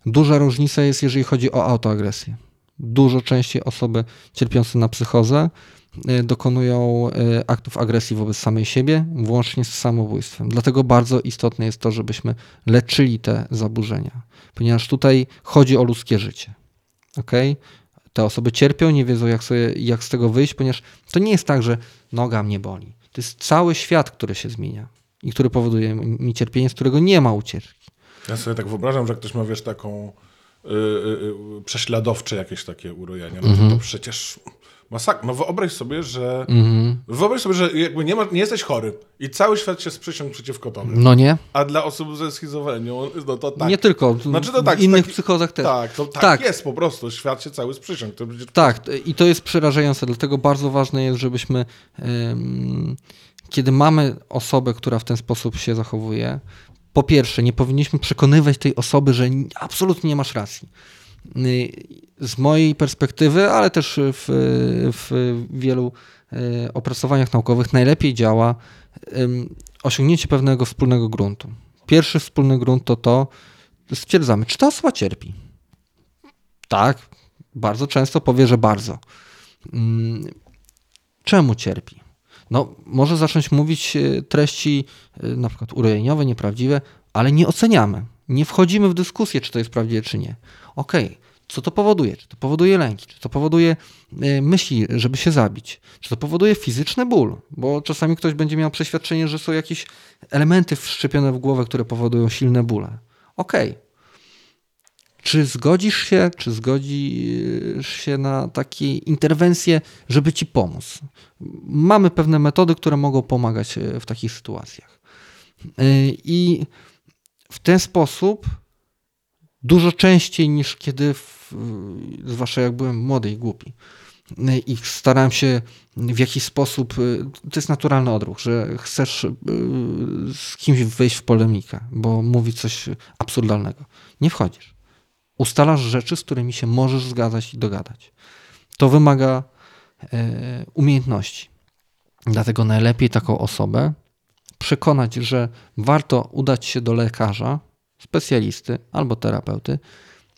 Duża różnica jest, jeżeli chodzi o autoagresję. Dużo częściej osoby cierpiące na psychozę y, dokonują y, aktów agresji wobec samej siebie, włącznie z samobójstwem. Dlatego bardzo istotne jest to, żebyśmy leczyli te zaburzenia, ponieważ tutaj chodzi o ludzkie życie. Okay? Te osoby cierpią, nie wiedzą, jak, sobie, jak z tego wyjść, ponieważ to nie jest tak, że noga mnie boli. To jest cały świat, który się zmienia i który powoduje mi cierpienie, z którego nie ma ucieczki. Ja sobie tak wyobrażam, że ktoś ma, wiesz, taką yy, yy, prześladowcze jakieś takie urojenia. No mm -hmm. to przecież masakra. No wyobraź sobie, że -hmm. wyobraź sobie, że jakby nie, ma, nie jesteś chory i cały świat się sprzysiągł przeciwko tobie. No nie. A dla osób ze schizofrenią, no to tak. Nie tylko, znaczy, to tak, w innych taki, psychozach też. Tak, to tak, tak, jest po prostu. Świat się cały sprzysiągł. Tak, i to jest przerażające, dlatego bardzo ważne jest, żebyśmy kiedy mamy osobę, która w ten sposób się zachowuje, po pierwsze, nie powinniśmy przekonywać tej osoby, że absolutnie nie masz racji. Z mojej perspektywy, ale też w, w wielu e, opracowaniach naukowych najlepiej działa osiągnięcie pewnego wspólnego gruntu. Pierwszy wspólny grunt to to, stwierdzamy, czy ta osoba cierpi. Tak, bardzo często powie, że bardzo. Mm, czemu cierpi? no, może zacząć mówić e, treści na przykład urojeniowe, nieprawdziwe, ale nie oceniamy. Nie wchodzimy w dyskusję, czy to jest prawdziwe, czy nie. Okay. co to powoduje? Czy to powoduje lęki? Czy to powoduje e, myśli, żeby się zabić? Czy to powoduje fizyczny ból? Bo czasami ktoś będzie miał przeświadczenie, że są jakieś elementy wszczepione w głowę, które powodują silne bóle. Okay. Czy zgodzisz się, czy zgodzisz się na takie interwencje, żeby ci pomóc? Mamy pewne metody, które mogą pomagać e, w takich sytuacjach. E, I w ten sposób dużo częściej niż kiedy, w, zwłaszcza jak byłem młody i głupi, i starałem się w jakiś sposób, to jest naturalny odruch, że chcesz z kimś wejść w polemikę, bo mówi coś absurdalnego. Nie wchodzisz ustalasz rzeczy, z którymi się możesz zgadzać i dogadać. To wymaga e, umiejętności. Dlatego najlepiej taką osobę przekonać, że warto udać się do lekarza, specjalisty albo terapeuty,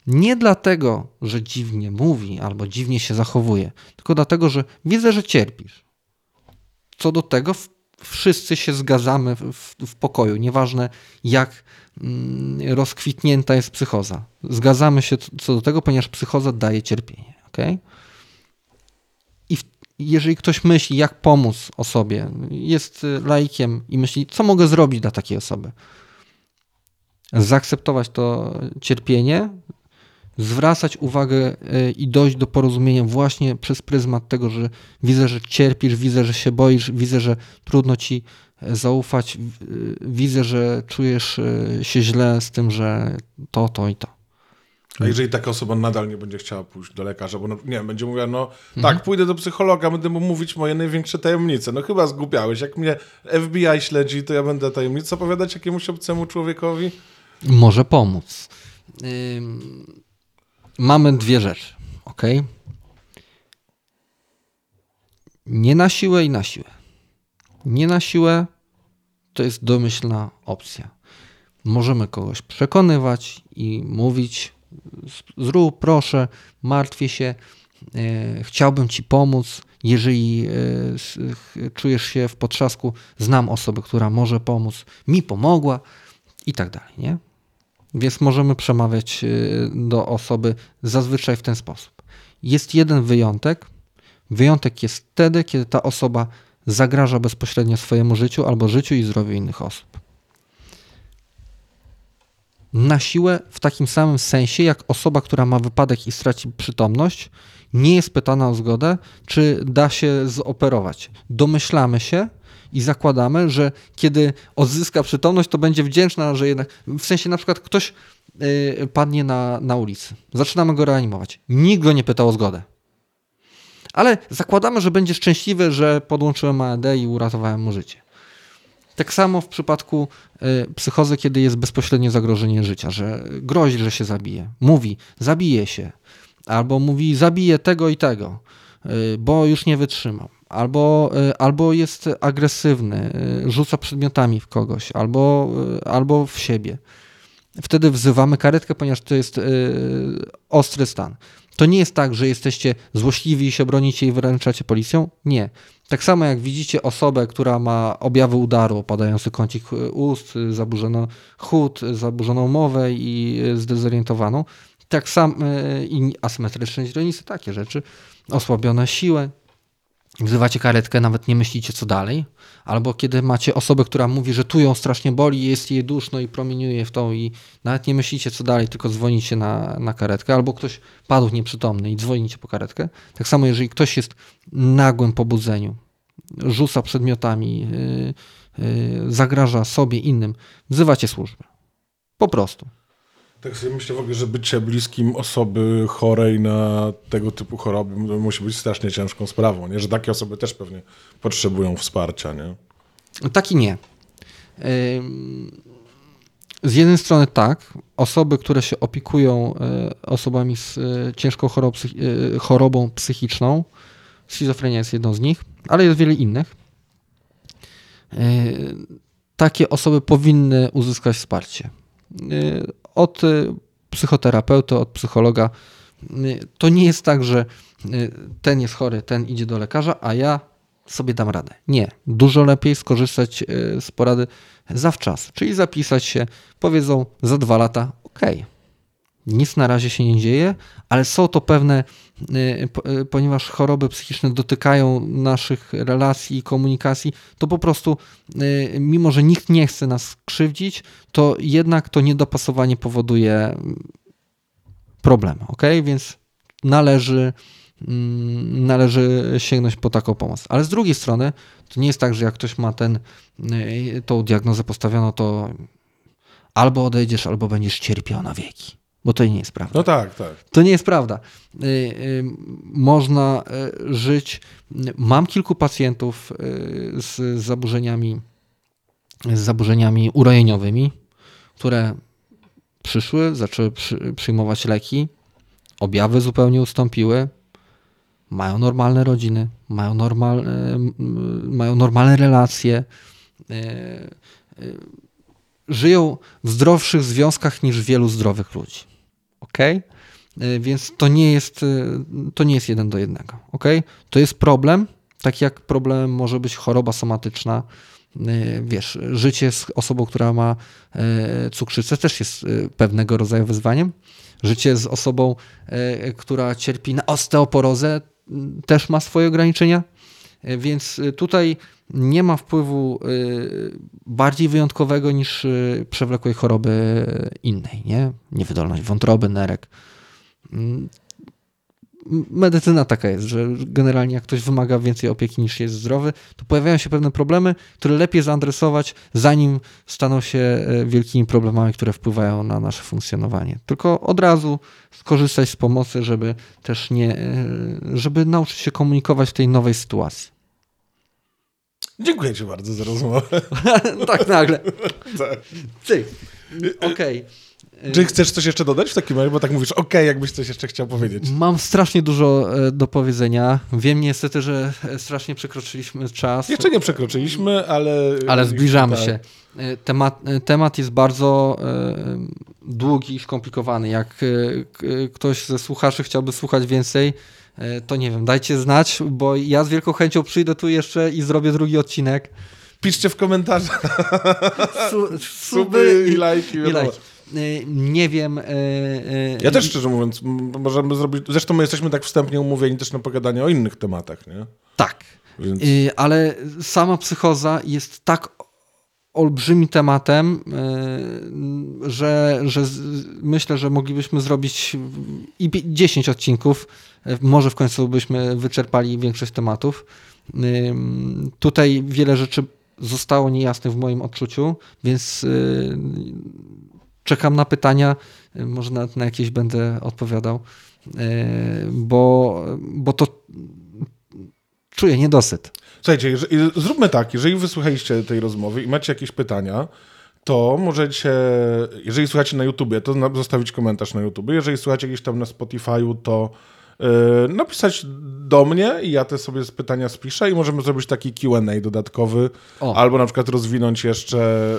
nie dlatego, że dziwnie mówi albo dziwnie się zachowuje, tylko dlatego, że widzę, że cierpisz. Co do tego wszyscy się zgadzamy w, w pokoju, nieważne jak Mm, rozkwitnięta jest psychoza. Zgadzamy się co do tego, ponieważ psychoza daje cierpienie. Okay? I w, jeżeli ktoś myśli, jak pomóc osobie, jest laikiem i myśli, co mogę zrobić dla takiej osoby, zaakceptować to cierpienie, zwracać uwagę e, i dojść do porozumienia właśnie przez pryzmat tego, że widzę, że cierpisz, widzę, że się boisz, widzę, że trudno ci zaufać. Widzę, że czujesz e, się źle z tym, że to, to i to. A jeżeli taka osoba nadal nie będzie chciała pójść do lekarza, bo no, nie będzie mówiła, no mhm. tak, pójdę do psychologa, będę mu mówić moje największe tajemnice. No chyba zgubiałeś. Jak mnie FBI śledzi, to ja będę tajemnice opowiadać jakiemuś obcemu człowiekowi? Może pomóc. mamy dwie rzeczy, ok? Nie na siłę i na siłę. Nie na siłę to jest domyślna opcja. Możemy kogoś przekonywać i mówić: zrób, proszę, martwię się, e, chciałbym ci pomóc. Jeżeli e, czujesz się w potrzasku, znam osobę, która może pomóc, mi pomogła i tak dalej. Nie? Więc możemy przemawiać e, do osoby zazwyczaj w ten sposób. Jest jeden wyjątek. Wyjątek jest wtedy, kiedy ta osoba zagraża bezpośrednio swojemu życiu albo życiu i zdrowiu innych osób. Na siłę w takim samym sensie, jak osoba, która ma wypadek i straci przytomność, nie jest pytana o zgodę, czy da się zoperować. Domyślamy się i zakładamy, że kiedy odzyska przytomność, to będzie wdzięczna, że jednak, w sensie na przykład ktoś yy, padnie na, na ulicy. Zaczynamy go reanimować. Nikt go nie pytał o zgodę ale zakładamy, że będzie szczęśliwy, że podłączyłem AED i uratowałem mu życie. Tak samo w przypadku y, psychozy, kiedy jest bezpośrednie zagrożenie życia, że grozi, że się zabije. Mówi, zabije się. Albo mówi, zabije tego i tego, y, bo już nie wytrzymam. Albo, y, albo jest agresywny, rzuca przedmiotami w kogoś, albo, albo w siebie. Wtedy wzywamy karetkę, ponieważ to jest ostry stan. To nie jest tak, że jesteście złośliwi i się bronicie i wyręczacie policją. Nie. Tak samo jak widzicie osobę, która ma objawy udaru, opadający kącik ust, zaburzono chód, zaburzoną mowę i zdezorientowaną, tak samo i asymetryczne źrenice, takie rzeczy, osłabione siłę, wzywacie karetkę, nawet nie myślicie co dalej, albo kiedy macie osobę, która mówi, że tu ją strasznie boli, jest jej duszno i promieniuje w tą i nawet nie myślicie co dalej, tylko dzwonicie na, na karetkę, albo ktoś padł nieprzytomny i dzwonicie po karetkę. Tak samo jeżeli ktoś jest nagłym pobudzeniu, rzuca przedmiotami, yy, yy, zagraża sobie, innym, wzywacie służbę. Po prostu. Tak sobie myślę w ogóle, że bycie bliskim osoby chorej na tego typu choroby musi być strasznie ciężką sprawą, nie? że takie osoby też pewnie potrzebują wsparcia. Nie? Tak i nie. Z jednej strony tak, osoby, które się opiekują e, osobami z e, ciężką e, chorobą psychiczną, schizofrenia jest jedną z nich, ale jest wiele innych. Takie osoby powinny uzyskać wsparcie od y, psychoterapeuty, od psychologa. Y, to nie jest tak, że y, ten jest chory, ten idzie do lekarza, a ja sobie dam radę. Nie. Dużo lepiej skorzystać z porady zawczas, czyli zapisać się, powiedzą za dwa lata, ok, nic na razie się nie dzieje, ale są to pewne, y, y, ponieważ choroby psychiczne dotykają naszych relacji i komunikacji, to po prostu, y, mimo że nikt nie chce nas krzywdzić, to jednak to niedopasowanie powoduje problem, ok? Więc należy, mm, należy sięgnąć po taką pomoc. Ale z drugiej strony, to nie jest tak, że jak ktoś ma ten, tą diagnozę postawioną, to albo odejdziesz, albo będziesz cierpiał na wieki bo to nie jest prawda. No tak, tak. To nie jest prawda. Y, y, można y, żyć. Mam kilku pacjentów z zaburzeniami, z zaburzeniami urojeniowymi, które przyszły, zaczęły przyjmować leki, objawy zupełnie ustąpiły, mają normalne rodziny, mają, normal, mają normalne relacje, żyją w zdrowszych związkach niż wielu zdrowych ludzi. Ok? Więc to nie jest, y, to nie jest jeden do jednego. Ok? To jest problem, tak jak problemem może być choroba somatyczna. Y, wiesz, życie z osobą, która ma cukrzycę, też jest pewnego rodzaju wyzwaniem. Życie z osobą, która cierpi na osteoporozę, też ma swoje ograniczenia. Więc tutaj nie ma wpływu y, bardziej wyjątkowego niż przewlekłej choroby innej, nie? Niewydolność wątroby, nerek. Mm, medycyna taka jest, że generalnie jak ktoś wymaga więcej opieki niż jest zdrowy, to pojawiają się pewne problemy, które lepiej zaadresować, zanim staną się e, wielkimi problemami, które wpływają na nasze funkcjonowanie. Tylko od razu skorzystać z pomocy, żeby też nie, e, żeby nauczyć się komunikować w tej nowej sytuacji. Dziękuję Ci bardzo za rozmowę. tak nagle. tak. Ty. Okej. Okay. Czy chcesz coś jeszcze dodać w takim razie? Bo tak mówisz, okej, okay, jakbyś coś jeszcze chciał powiedzieć. Mam strasznie dużo e, do powiedzenia. Wiem niestety, że e, strasznie przekroczyliśmy czas. Jeszcze nie przekroczyliśmy, ale... Ale zbliżamy tak. się. E, temat, temat jest bardzo długi i skomplikowany. Jak ktoś ze słuchaczy chciałby słuchać więcej, E, to nie wiem, dajcie znać, bo ja z wielką chęcią przyjdę tu jeszcze i zrobię drugi odcinek. Piszcie w komentarzach. Su, suby i, i lajki. I lajki. E, nie wiem. E, ja też szczerze mówiąc, możemy zrobić. Zresztą my jesteśmy tak wstępnie umówieni też na pogadanie o innych tematach, nie? Tak. Więc... Ale sama psychoza jest tak olbrzymim tematem, że, że myślę, że moglibyśmy zrobić i 10 odcinków może w końcu byśmy wyczerpali większość tematów. Tutaj wiele rzeczy zostało niejasnych w moim odczuciu, więc czekam na pytania, może na, na jakieś będę odpowiadał, bo, bo to czuję niedosyt. Słuchajcie, jeżeli, zróbmy tak, jeżeli wysłuchaliście tej rozmowy i macie jakieś pytania, to możecie, jeżeli słuchacie na YouTubie, to zostawić komentarz na YouTubie. Jeżeli słuchacie gdzieś tam na Spotify'u, to Yy, napisać do mnie i ja te sobie pytania spiszę i możemy zrobić taki Q&A dodatkowy, o. albo na przykład rozwinąć jeszcze...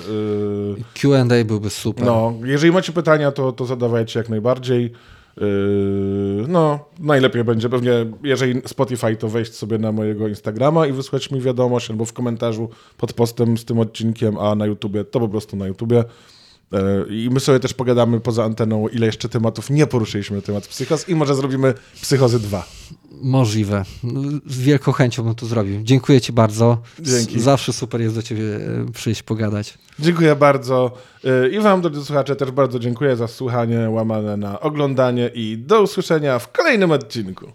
Yy... Q&A byłby super. No, jeżeli macie pytania, to, to zadawajcie jak najbardziej. Yy, no, najlepiej będzie pewnie, jeżeli Spotify, to wejść sobie na mojego Instagrama i wysłać mi wiadomość albo w komentarzu pod postem z tym odcinkiem, a na YouTubie to po prostu na YouTubie. Yy, I my sobie też pogadamy poza anteną, ile jeszcze tematów nie poruszyliśmy na temat psychos i może zrobimy psychozy 2. Możliwe. Z wielką chęcią bym to zrobił. Dziękuję Ci bardzo. Dzięki. Zawsze super jest do Ciebie e, przyjść pogadać. Dziękuję bardzo. Yy, I Wam, drodzy słuchacze, też bardzo dziękuję za słuchanie, łamane na oglądanie i do usłyszenia w kolejnym odcinku.